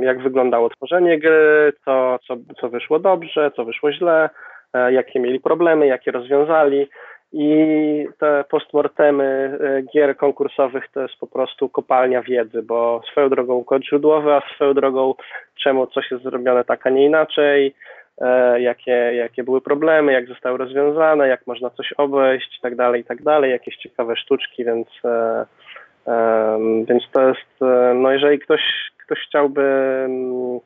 jak wyglądało tworzenie gry, co, co, co wyszło dobrze, co wyszło źle, e, jakie mieli problemy, jakie rozwiązali. I te postmortemy e, gier konkursowych to jest po prostu kopalnia wiedzy, bo swoją drogą kod źródłowy, a swoją drogą czemu coś jest zrobione tak, a nie inaczej, e, jakie, jakie były problemy, jak zostały rozwiązane, jak można coś obejść i tak dalej, i tak dalej, jakieś ciekawe sztuczki, więc, więc to jest, no jeżeli ktoś ktoś chciałby mm,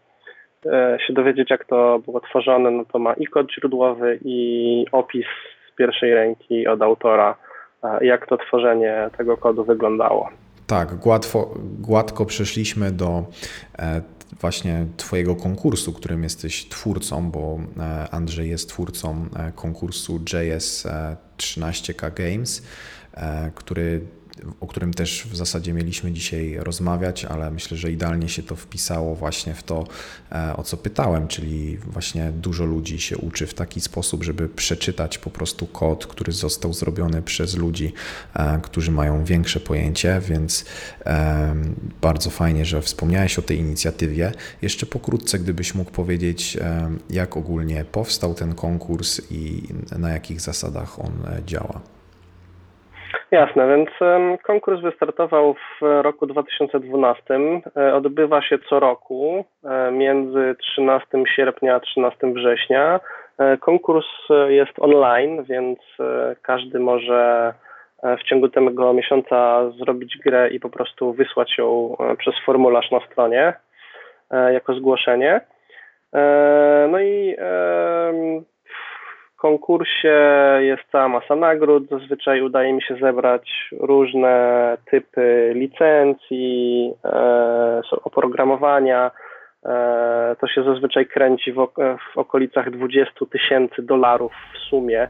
e, się dowiedzieć, jak to było tworzone, no to ma i kod źródłowy, i opis z pierwszej ręki od autora, e, jak to tworzenie tego kodu wyglądało. Tak, gładko, gładko przeszliśmy do e, właśnie Twojego konkursu, którym jesteś twórcą, bo Andrzej jest twórcą konkursu JS 13K Games, który o którym też w zasadzie mieliśmy dzisiaj rozmawiać, ale myślę, że idealnie się to wpisało właśnie w to, e, o co pytałem, czyli właśnie dużo ludzi się uczy w taki sposób, żeby przeczytać po prostu kod, który został zrobiony przez ludzi, e, którzy mają większe pojęcie, więc bardzo fajnie, że wspomniałeś o tej inicjatywie. Jeszcze pokrótce, gdybyś mógł powiedzieć, jak ogólnie powstał ten konkurs i na jakich zasadach on e, działa. Jasne, więc konkurs wystartował w roku 2012. E, odbywa się co roku e, między 13 sierpnia a 13 września. E, konkurs jest online, więc każdy może w ciągu tego miesiąca zrobić grę i po prostu wysłać ją przez formularz na stronie jako zgłoszenie. No i konkursie jest cała masa nagród. Zazwyczaj udaje mi się zebrać różne typy licencji, e, oprogramowania. E, to się zazwyczaj kręci w, w okolicach 20 tysięcy dolarów w sumie.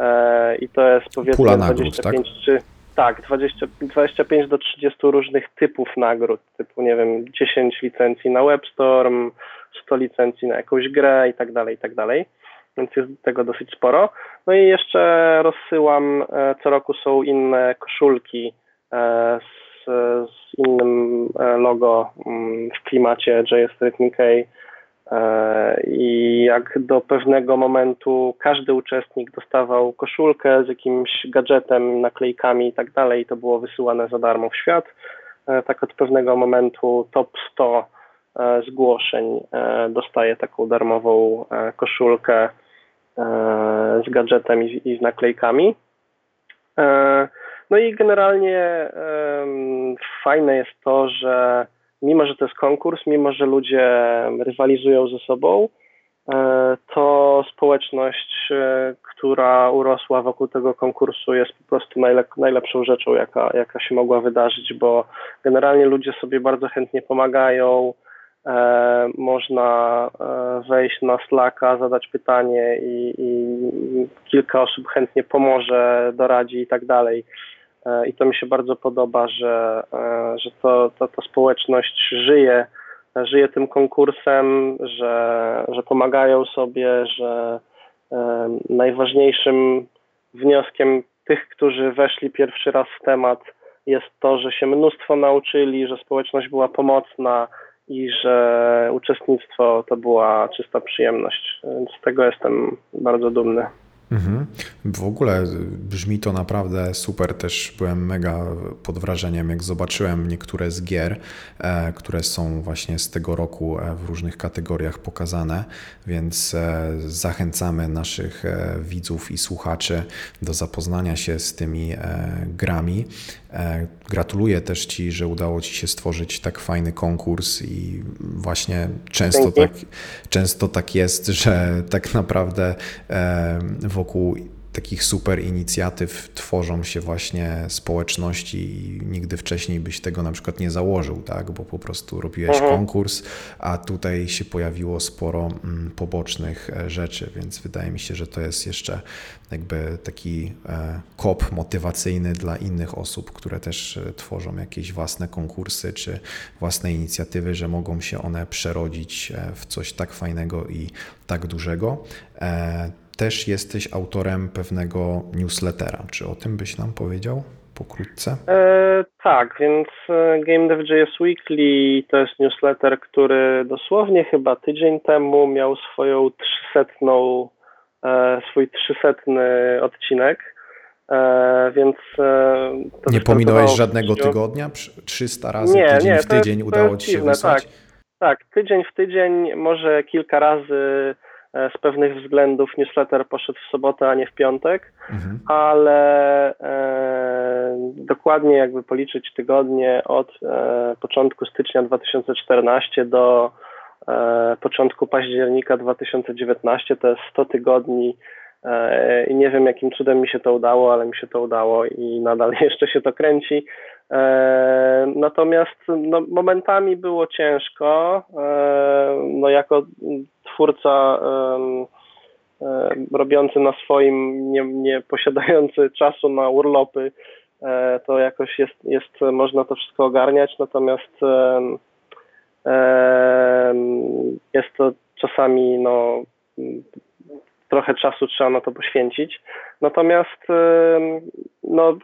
E, I to jest powiedzmy Pula nagród, 25 tak? czy tak, 20, 25 do 30 różnych typów nagród, typu nie wiem, 10 licencji na WebStorm, 100 licencji na jakąś grę i tak dalej, i tak dalej więc jest tego dosyć sporo. No i jeszcze rozsyłam, e, co roku są inne koszulki e, z, z innym e, logo mm, w klimacie JS Rhythm i jak do pewnego momentu każdy uczestnik dostawał koszulkę z jakimś gadżetem, naklejkami i tak dalej, to było wysyłane za darmo w świat. Tak od pewnego momentu top 100 zgłoszeń dostaje taką darmową koszulkę z gadżetem i, i z naklejkami. E, no i generalnie fajne jest to, że mimo, że to jest konkurs, mimo, że ludzie rywalizują ze sobą, e, to społeczność, która urosła wokół tego konkursu jest po prostu najlep najlepszą rzeczą, jaka, jaka się mogła wydarzyć, bo generalnie ludzie sobie bardzo chętnie pomagają, E, można e, wejść na Slacka, zadać pytanie i, i, kilka osób chętnie pomoże, doradzi i tak dalej. E, I to mi się bardzo podoba, że, że to, to, ta społeczność żyje, żyje tym konkursem, że, że pomagają sobie, że najważniejszym wnioskiem tych, którzy weszli pierwszy raz w temat, jest to, że się mnóstwo nauczyli, że społeczność była pomocna, i że uczestnictwo to była czysta przyjemność. Z tego jestem bardzo dumny. Mhm. W ogóle brzmi to naprawdę super. Też byłem mega pod wrażeniem, jak zobaczyłem niektóre z gier, e, które są właśnie z tego roku e, w różnych kategoriach pokazane, więc e, zachęcamy naszych widzów i słuchaczy do zapoznania się z tymi grami. Gratuluję też Ci, że udało Ci się stworzyć tak fajny konkurs i właśnie często tak, często tak jest, że tak naprawdę wokół takich super inicjatyw tworzą się właśnie społeczności i nigdy wcześniej byś tego na przykład nie założył, tak? bo po prostu robiłeś mhm. konkurs, a tutaj się pojawiło sporo mm, pobocznych e, rzeczy, więc wydaje mi się, że to jest jeszcze jakby taki e, kop motywacyjny dla innych osób, które też e, tworzą jakieś własne konkursy czy własne inicjatywy, że mogą się one przerodzić w coś tak fajnego i tak dużego też jesteś autorem pewnego newslettera. Czy o tym byś nam powiedział pokrótce? E, tak, więc e, Game Dev JS Weekly to jest newsletter, który dosłownie chyba tydzień temu miał swoją trzysetną, e, swój trzysetny odcinek. E, więc e, nie pominąłeś żadnego tygodnia? 300 razy nie, tydzień nie, w tydzień jest, udało ci się dziwne, wysłać? Tak, tak, tydzień w tydzień, może kilka razy z pewnych względów newsletter poszedł w sobotę, a nie w piątek, mhm. ale e, dokładnie jakby policzyć tygodnie od e, początku stycznia 2014 do e, początku października 2019 to jest 100 tygodni e, i nie wiem jakim cudem mi się to udało, ale mi się to udało i nadal jeszcze się to kręci. E, natomiast no, momentami było ciężko. No, jako twórca robiący na swoim, nie, nie posiadający czasu na urlopy, to jakoś jest, jest można to wszystko ogarniać, natomiast jest to czasami no, trochę czasu trzeba na to poświęcić. Natomiast no,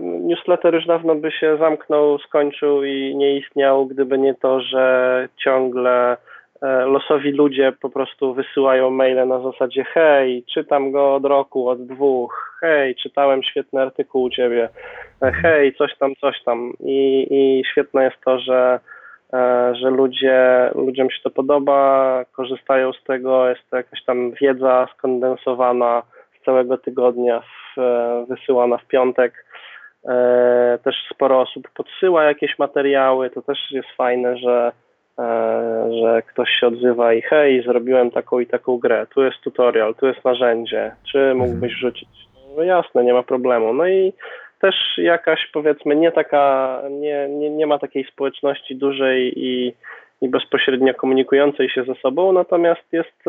newsletter już dawno by się zamknął, skończył i nie istniał, gdyby nie to, że ciągle e, losowi ludzie po prostu wysyłają maile na zasadzie hej, czytam go od roku, od dwóch, hej, czytałem świetny artykuł u ciebie, e, hej, coś tam, coś tam. I, i świetne jest to, że że ludzie, ludziom się to podoba, korzystają z tego, jest to jakaś tam wiedza skondensowana z całego tygodnia, w, e, wysyłana w piątek. E, też sporo osób podsyła jakieś materiały, to też jest fajne, że, że ktoś się odzywa i hej, zrobiłem taką i taką grę, tu jest tutorial, tu jest narzędzie, czy mógłbyś mhm. wrzucić? No jasne, nie ma problemu. No i też jakaś powiedzmy nie taka, nie, nie, nie ma takiej społeczności dużej i, i bezpośrednio komunikującej się ze sobą, natomiast jest,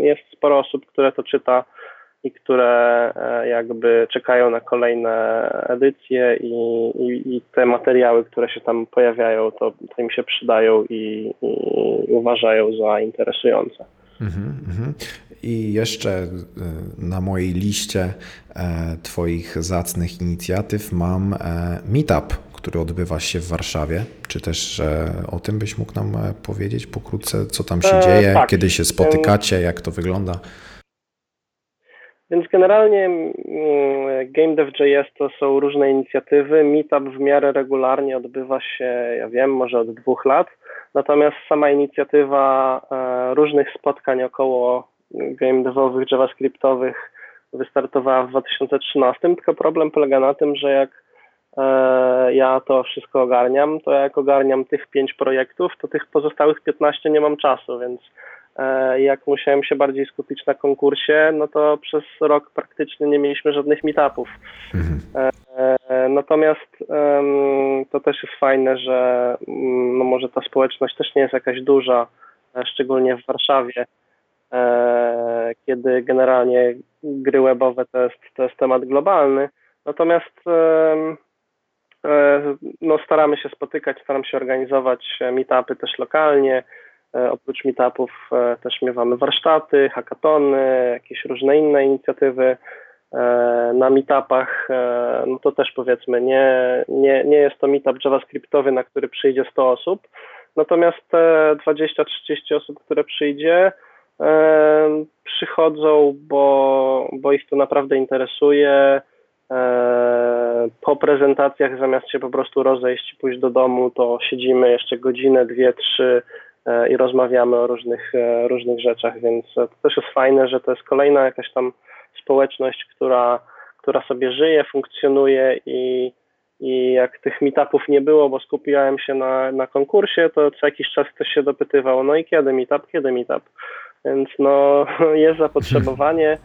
jest sporo osób, które to czyta i które e, jakby czekają na kolejne edycje i, i, i te materiały, które się tam pojawiają, to, to im się przydają i, i uważają za interesujące. Mm -hmm. I jeszcze e, na mojej liście e, Twoich zacnych inicjatyw mam e, Meetup, który odbywa się w Warszawie. Czy też o tym byś mógł nam powiedzieć pokrótce, co tam się dzieje, tak. kiedy się spotykacie, jak to wygląda? Więc generalnie mm, Game Dev.js to są różne inicjatywy. Meetup w miarę regularnie odbywa się, ja wiem, może od dwóch lat. Natomiast sama inicjatywa różnych spotkań około game devowych, javascriptowych wystartowała w 2013, tylko problem polega na tym, że jak e, ja to wszystko ogarniam, to jak ogarniam tych pięć projektów, to tych pozostałych 15 nie mam czasu, więc e, jak musiałem się bardziej skupić na konkursie, no to przez rok praktycznie nie mieliśmy żadnych meetupów. Mhm. E, natomiast to też jest fajne, że mm, no może ta społeczność też nie jest jakaś duża, szczególnie w Warszawie, E, kiedy generalnie gry webowe to jest, to jest temat globalny. Natomiast e, no, staramy się spotykać, staramy się organizować meetupy też lokalnie. E, oprócz meetupów też miewamy warsztaty, hackatony, jakieś różne inne inicjatywy na meetupach, no to też powiedzmy, nie, nie, nie jest to meetup javascriptowy, na który przyjdzie 100 osób, natomiast te 20-30 osób, które przyjdzie, przychodzą, bo, bo ich to naprawdę interesuje. Po prezentacjach zamiast się po prostu rozejść i pójść do domu, to siedzimy jeszcze godzinę, dwie, trzy e, i rozmawiamy o różnych, e, różnych rzeczach, więc to też jest fajne, że to jest kolejna jakaś tam społeczność, która, która sobie żyje, funkcjonuje i, i jak tych meetupów nie było, bo skupiałem się na, na konkursie, to co jakiś czas ktoś się dopytywał, no i kiedy meetup, kiedy meetup? Więc no, jest zapotrzebowanie.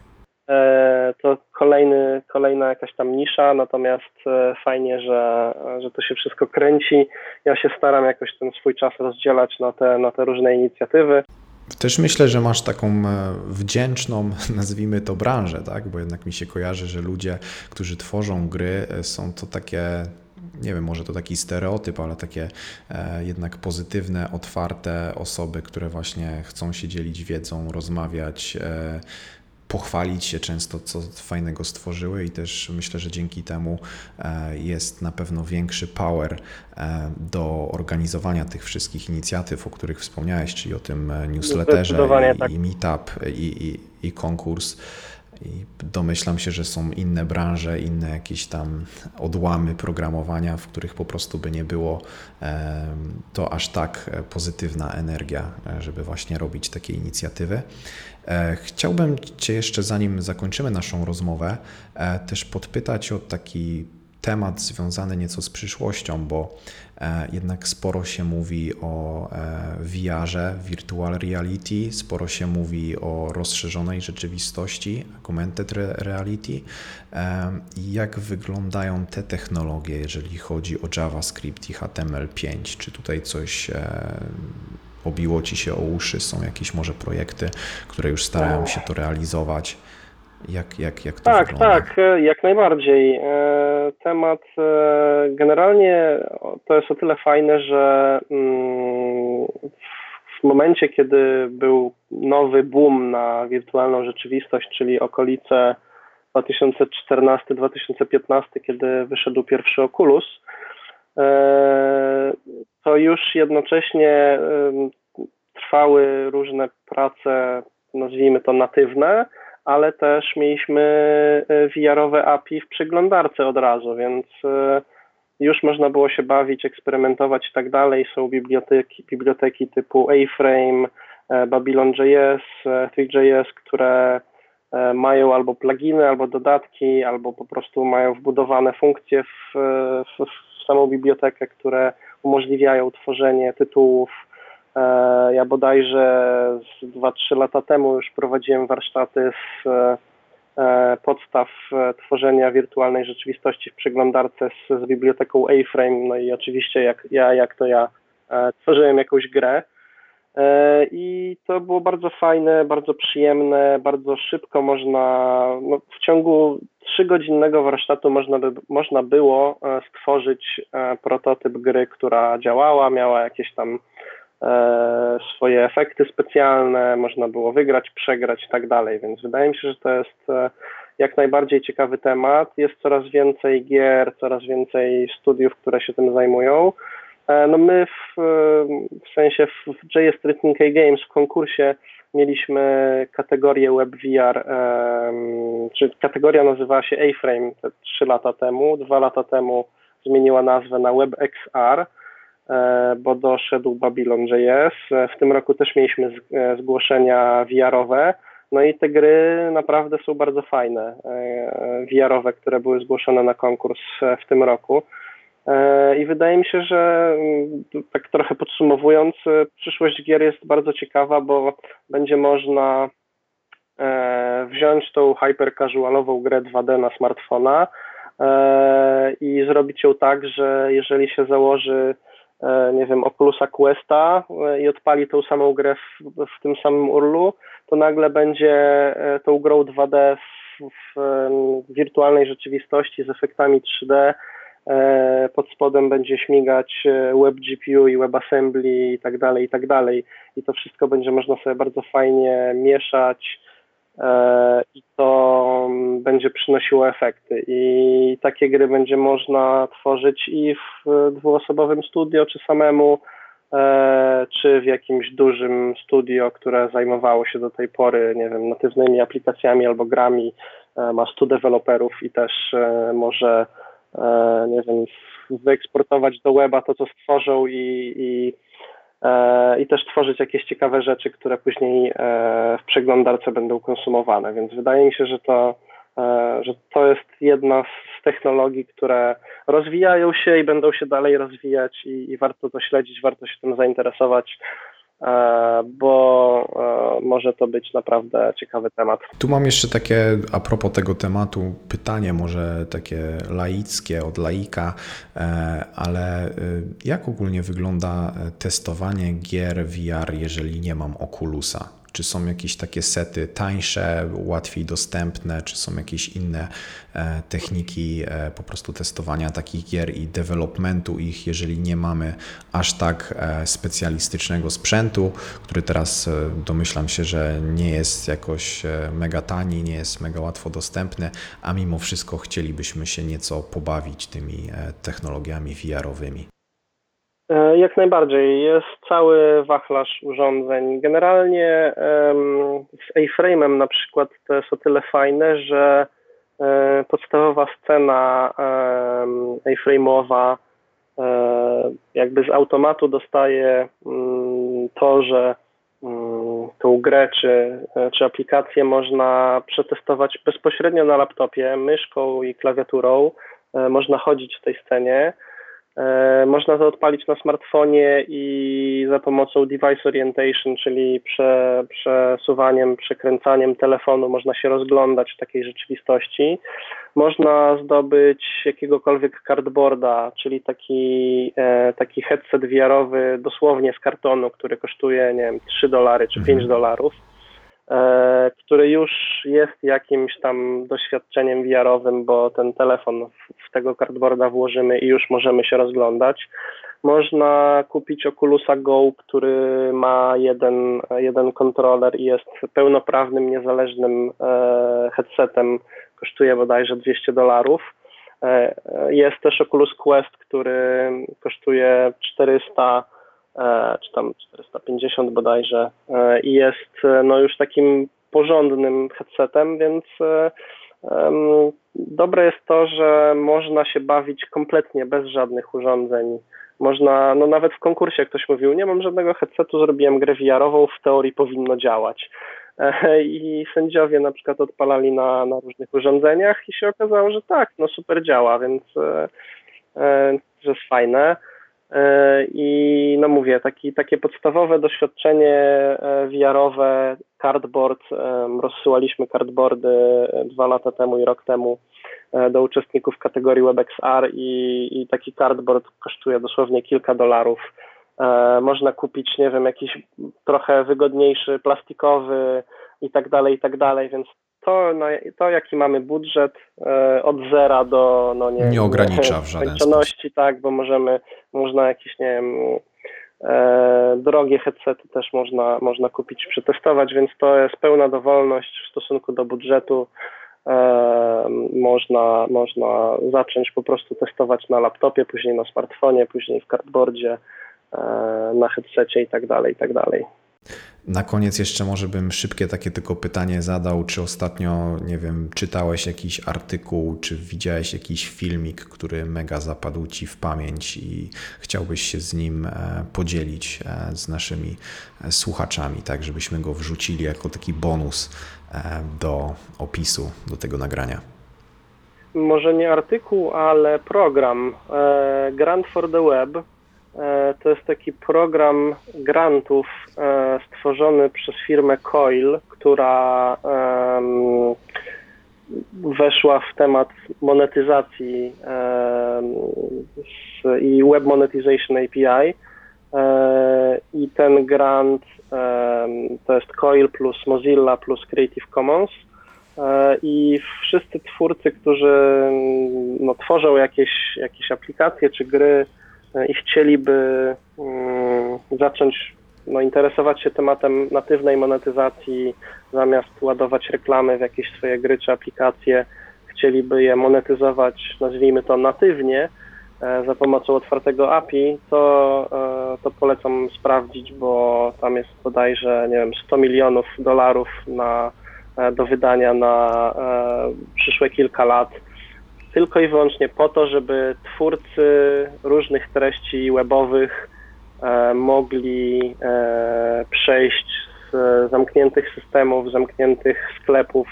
E, to kolejny, kolejna jakaś tam nisza, natomiast e, fajnie, że, że to się wszystko kręci. Ja się staram jakoś ten swój czas rozdzielać na te, na te różne inicjatywy. Też myślę, że masz taką e, wdzięczną, nazwijmy to, branżę, tak? bo jednak mi się kojarzy, że ludzie, którzy tworzą gry, są to takie nie wiem, może to taki stereotyp, ale takie jednak pozytywne, otwarte osoby, które właśnie chcą się dzielić wiedzą, rozmawiać, pochwalić się często, co fajnego stworzyły, i też myślę, że dzięki temu e, jest na pewno większy power do organizowania tych wszystkich inicjatyw, o których wspomniałeś, czyli o tym newsletterze i, tak. i meetup i, i, i konkurs. I domyślam się, że są inne branże, inne jakieś tam odłamy programowania, w których po prostu by nie było to aż tak pozytywna energia, żeby właśnie robić takie inicjatywy. E, chciałbym Cię jeszcze, zanim zakończymy naszą rozmowę, e, też podpytać o taki temat związany nieco z przyszłością, bo e, jednak sporo się mówi o VR-ze, virtual reality, sporo się mówi o rozszerzonej rzeczywistości, augmented reality. Jak wyglądają te technologie, jeżeli chodzi o JavaScript i HTML5? Czy tutaj coś obiło Ci się o uszy? Są jakieś może projekty, które już starają się to realizować? Jak, jak, jak to tak, wygląda? Tak, jak najbardziej. Temat generalnie to jest o tyle fajne, że mm, w momencie, kiedy był nowy boom na wirtualną rzeczywistość, czyli okolice 2014-2015, kiedy wyszedł pierwszy Oculus, e, to już jednocześnie trwały różne prace, nazwijmy to natywne, ale też mieliśmy e, VR-owe API w przeglądarce od razu, więc e, już można było się bawić, eksperymentować i tak dalej. Są biblioteki, biblioteki typu A-Frame, Babylon.js, Three.js, które E, mają albo pluginy, albo dodatki, albo po prostu mają wbudowane funkcje w, w samą bibliotekę, które umożliwiają tworzenie tytułów. E, ja bodajże z 2-3 lata temu już prowadziłem warsztaty z e, podstaw tworzenia wirtualnej rzeczywistości w przeglądarce z, z biblioteką A-Frame. No i oczywiście jak ja, jak to ja tworzyłem jakąś grę. E, I to było bardzo fajne, bardzo przyjemne, bardzo szybko można, no w ciągu trzygodzinnego warsztatu można, by, można było e, stworzyć e, prototyp gry, która działała, miała jakieś tam swoje efekty specjalne, można było wygrać, przegrać i tak dalej, więc wydaje mi się, że to jest jak najbardziej ciekawy temat. Jest coraz więcej gier, coraz więcej studiów, które się tym zajmują. E, no my w, w sensie w JS Treatment Games w konkursie mieliśmy kategorię WebVR, um, czy kategoria nazywała się A-Frame te 3 lata temu. Dwa lata temu zmieniła nazwę na WebXR, e, bo doszedł Babylon.js. E, w tym roku też mieliśmy zgłoszenia VR-owe. No i te gry naprawdę są bardzo fajne, VR-owe, które były zgłoszone na konkurs w tym roku. E, I wydaje mi się, że mm, tak trochę podsumowując, e, przyszłość gier jest bardzo ciekawa, bo będzie można e, wziąć tą hyper casualową grę 2D na smartfona i zrobić ją tak, że jeżeli się założy nie wiem, Oculusa Questa i odpali tą samą grę w, w tym samym urlu, to nagle będzie tą grą 2D w, w wirtualnej rzeczywistości z efektami 3D E, pod spodem będzie śmigać e, WebGPU i WebAssembly i tak dalej, i tak dalej. I to wszystko będzie można sobie bardzo fajnie mieszać e, i to będzie przynosiło efekty. I takie gry będzie można tworzyć i w dwuosobowym studio, czy samemu, czy w jakimś dużym studio, które zajmowało się do tej pory, nie wiem, natywnymi aplikacjami albo grami, ma 100 deweloperów i też może E, nie wiem, wyeksportować do weba to, co stworzą i, i, e, i też tworzyć jakieś ciekawe rzeczy, które później e, w przeglądarce będą konsumowane. Więc wydaje mi się, że to, że to jest jedna z technologii, które rozwijają się i będą się dalej rozwijać i, i warto to śledzić, warto się tym zainteresować. E, bo e, może to być naprawdę ciekawy temat. Tu mam jeszcze takie, a propos tego tematu, pytanie może takie laickie od laika, e, ale jak ogólnie wygląda testowanie gier VR, jeżeli nie mam Oculusa? Czy są jakieś takie sety tańsze, łatwiej dostępne, czy są jakieś inne e, techniki e, po prostu testowania takich gier i developmentu ich, jeżeli nie mamy aż tak e, specjalistycznego sprzętu, który teraz domyślam się, że nie jest jakoś mega tani, nie jest mega łatwo dostępny, a mimo wszystko chcielibyśmy się nieco pobawić tymi technologiami VR-owymi. E, jak najbardziej. Jest cały wachlarz urządzeń. Generalnie z A-Frame'em na przykład to jest o tyle fajne, że e, podstawowa scena A-Frame'owa e, jakby z automatu dostaje mm, to, że mm, tą grę czy, czy aplikację można przetestować bezpośrednio na laptopie, myszką i klawiaturą. Można chodzić w tej scenie można to odpalić na smartfonie i za pomocą device orientation, czyli prze, przesuwaniem, przekręcaniem telefonu można się rozglądać w takiej rzeczywistości. Można zdobyć jakiegokolwiek cardboarda, czyli taki, e, taki headset VR-owy dosłownie z kartonu, który kosztuje nie wiem, 3 dolary czy 5 mhm. dolarów, e, który już jest jakimś tam doświadczeniem VR-owym, bo ten telefon w tego cardboarda włożymy i już możemy się rozglądać. Można kupić Oculusa Go, który ma jeden, jeden kontroler i jest pełnoprawnym, niezależnym e, headsetem. Kosztuje bodajże 200 dolarów. E, jest też Oculus Quest, który kosztuje 400 e, czy tam 450 bodajże i jest no już takim porządnym headsetem, więc dobre jest to, że można się bawić kompletnie bez żadnych urządzeń można, no nawet w konkursie ktoś mówił, nie mam żadnego headsetu, zrobiłem grę VR-ową, w teorii powinno działać. E, I sędziowie na przykład odpalali na, na różnych urządzeniach i się okazało, że tak, no super działa, więc e, e, że jest fajne. I no mówię, taki, takie podstawowe doświadczenie VR-owe, cardboard, rozsyłaliśmy cardboardy dwa lata temu i rok temu E, do uczestników kategorii WebXR i, i taki cardboard kosztuje dosłownie kilka dolarów. E, można kupić, nie wiem, jakiś trochę wygodniejszy, plastikowy i tak dalej, i tak dalej, więc to, no, to jaki mamy budżet e, od zera do no, nie, nie ogranicza w żaden sposób. tak, bo możemy, można jakieś, nie wiem, e, drogie headsety też można, można kupić, przetestować, więc to jest pełna dowolność w stosunku do budżetu można, można zacząć po prostu testować na laptopie, później na smartfonie, później w cardboardzie, e, na headsetie i tak dalej, i tak dalej. Na koniec jeszcze może bym szybkie takie tylko pytanie zadał, czy ostatnio, nie wiem, czytałeś jakiś artykuł, czy widziałeś jakiś filmik, który mega zapadł Ci w pamięć i chciałbyś się z nim e, podzielić e, z naszymi słuchaczami, tak żebyśmy go wrzucili jako taki bonus E, do opisu do tego nagrania? Może nie artykuł, ale program e, Grant for the Web. E, to jest taki program grantów stworzony przez firmę Coil, która weszła w temat monetyzacji i Web Monetization API. I ten grant to jest Coil plus Mozilla plus Creative Commons e, i wszyscy twórcy, którzy no, tworzą jakieś, jakieś aplikacje czy gry e, i chcieliby mm, zacząć no, interesować się tematem natywnej monetyzacji, zamiast ładować reklamy w jakieś swoje gry czy aplikacje, chcieliby je monetyzować, nazwijmy to natywnie, E, za pomocą otwartego API, to, e, to polecam sprawdzić, bo tam jest bodajże, nie wiem, 100 milionów dolarów na, e, do wydania na przyszłe kilka lat, tylko i wyłącznie po to, żeby twórcy różnych treści webowych mogli przejść z zamkniętych systemów, zamkniętych sklepów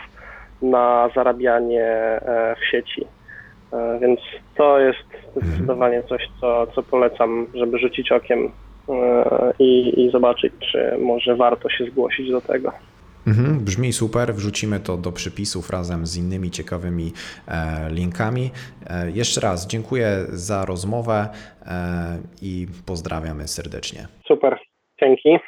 na zarabianie w sieci. E, więc to jest zdecydowanie coś, co, co polecam, żeby rzucić okiem e, i, i zobaczyć, czy może warto się zgłosić do tego. Mhm, brzmi super. Wrzucimy to do przypisów razem z innymi ciekawymi e, linkami. E, jeszcze raz dziękuję za rozmowę e, i pozdrawiamy serdecznie. Super, dzięki.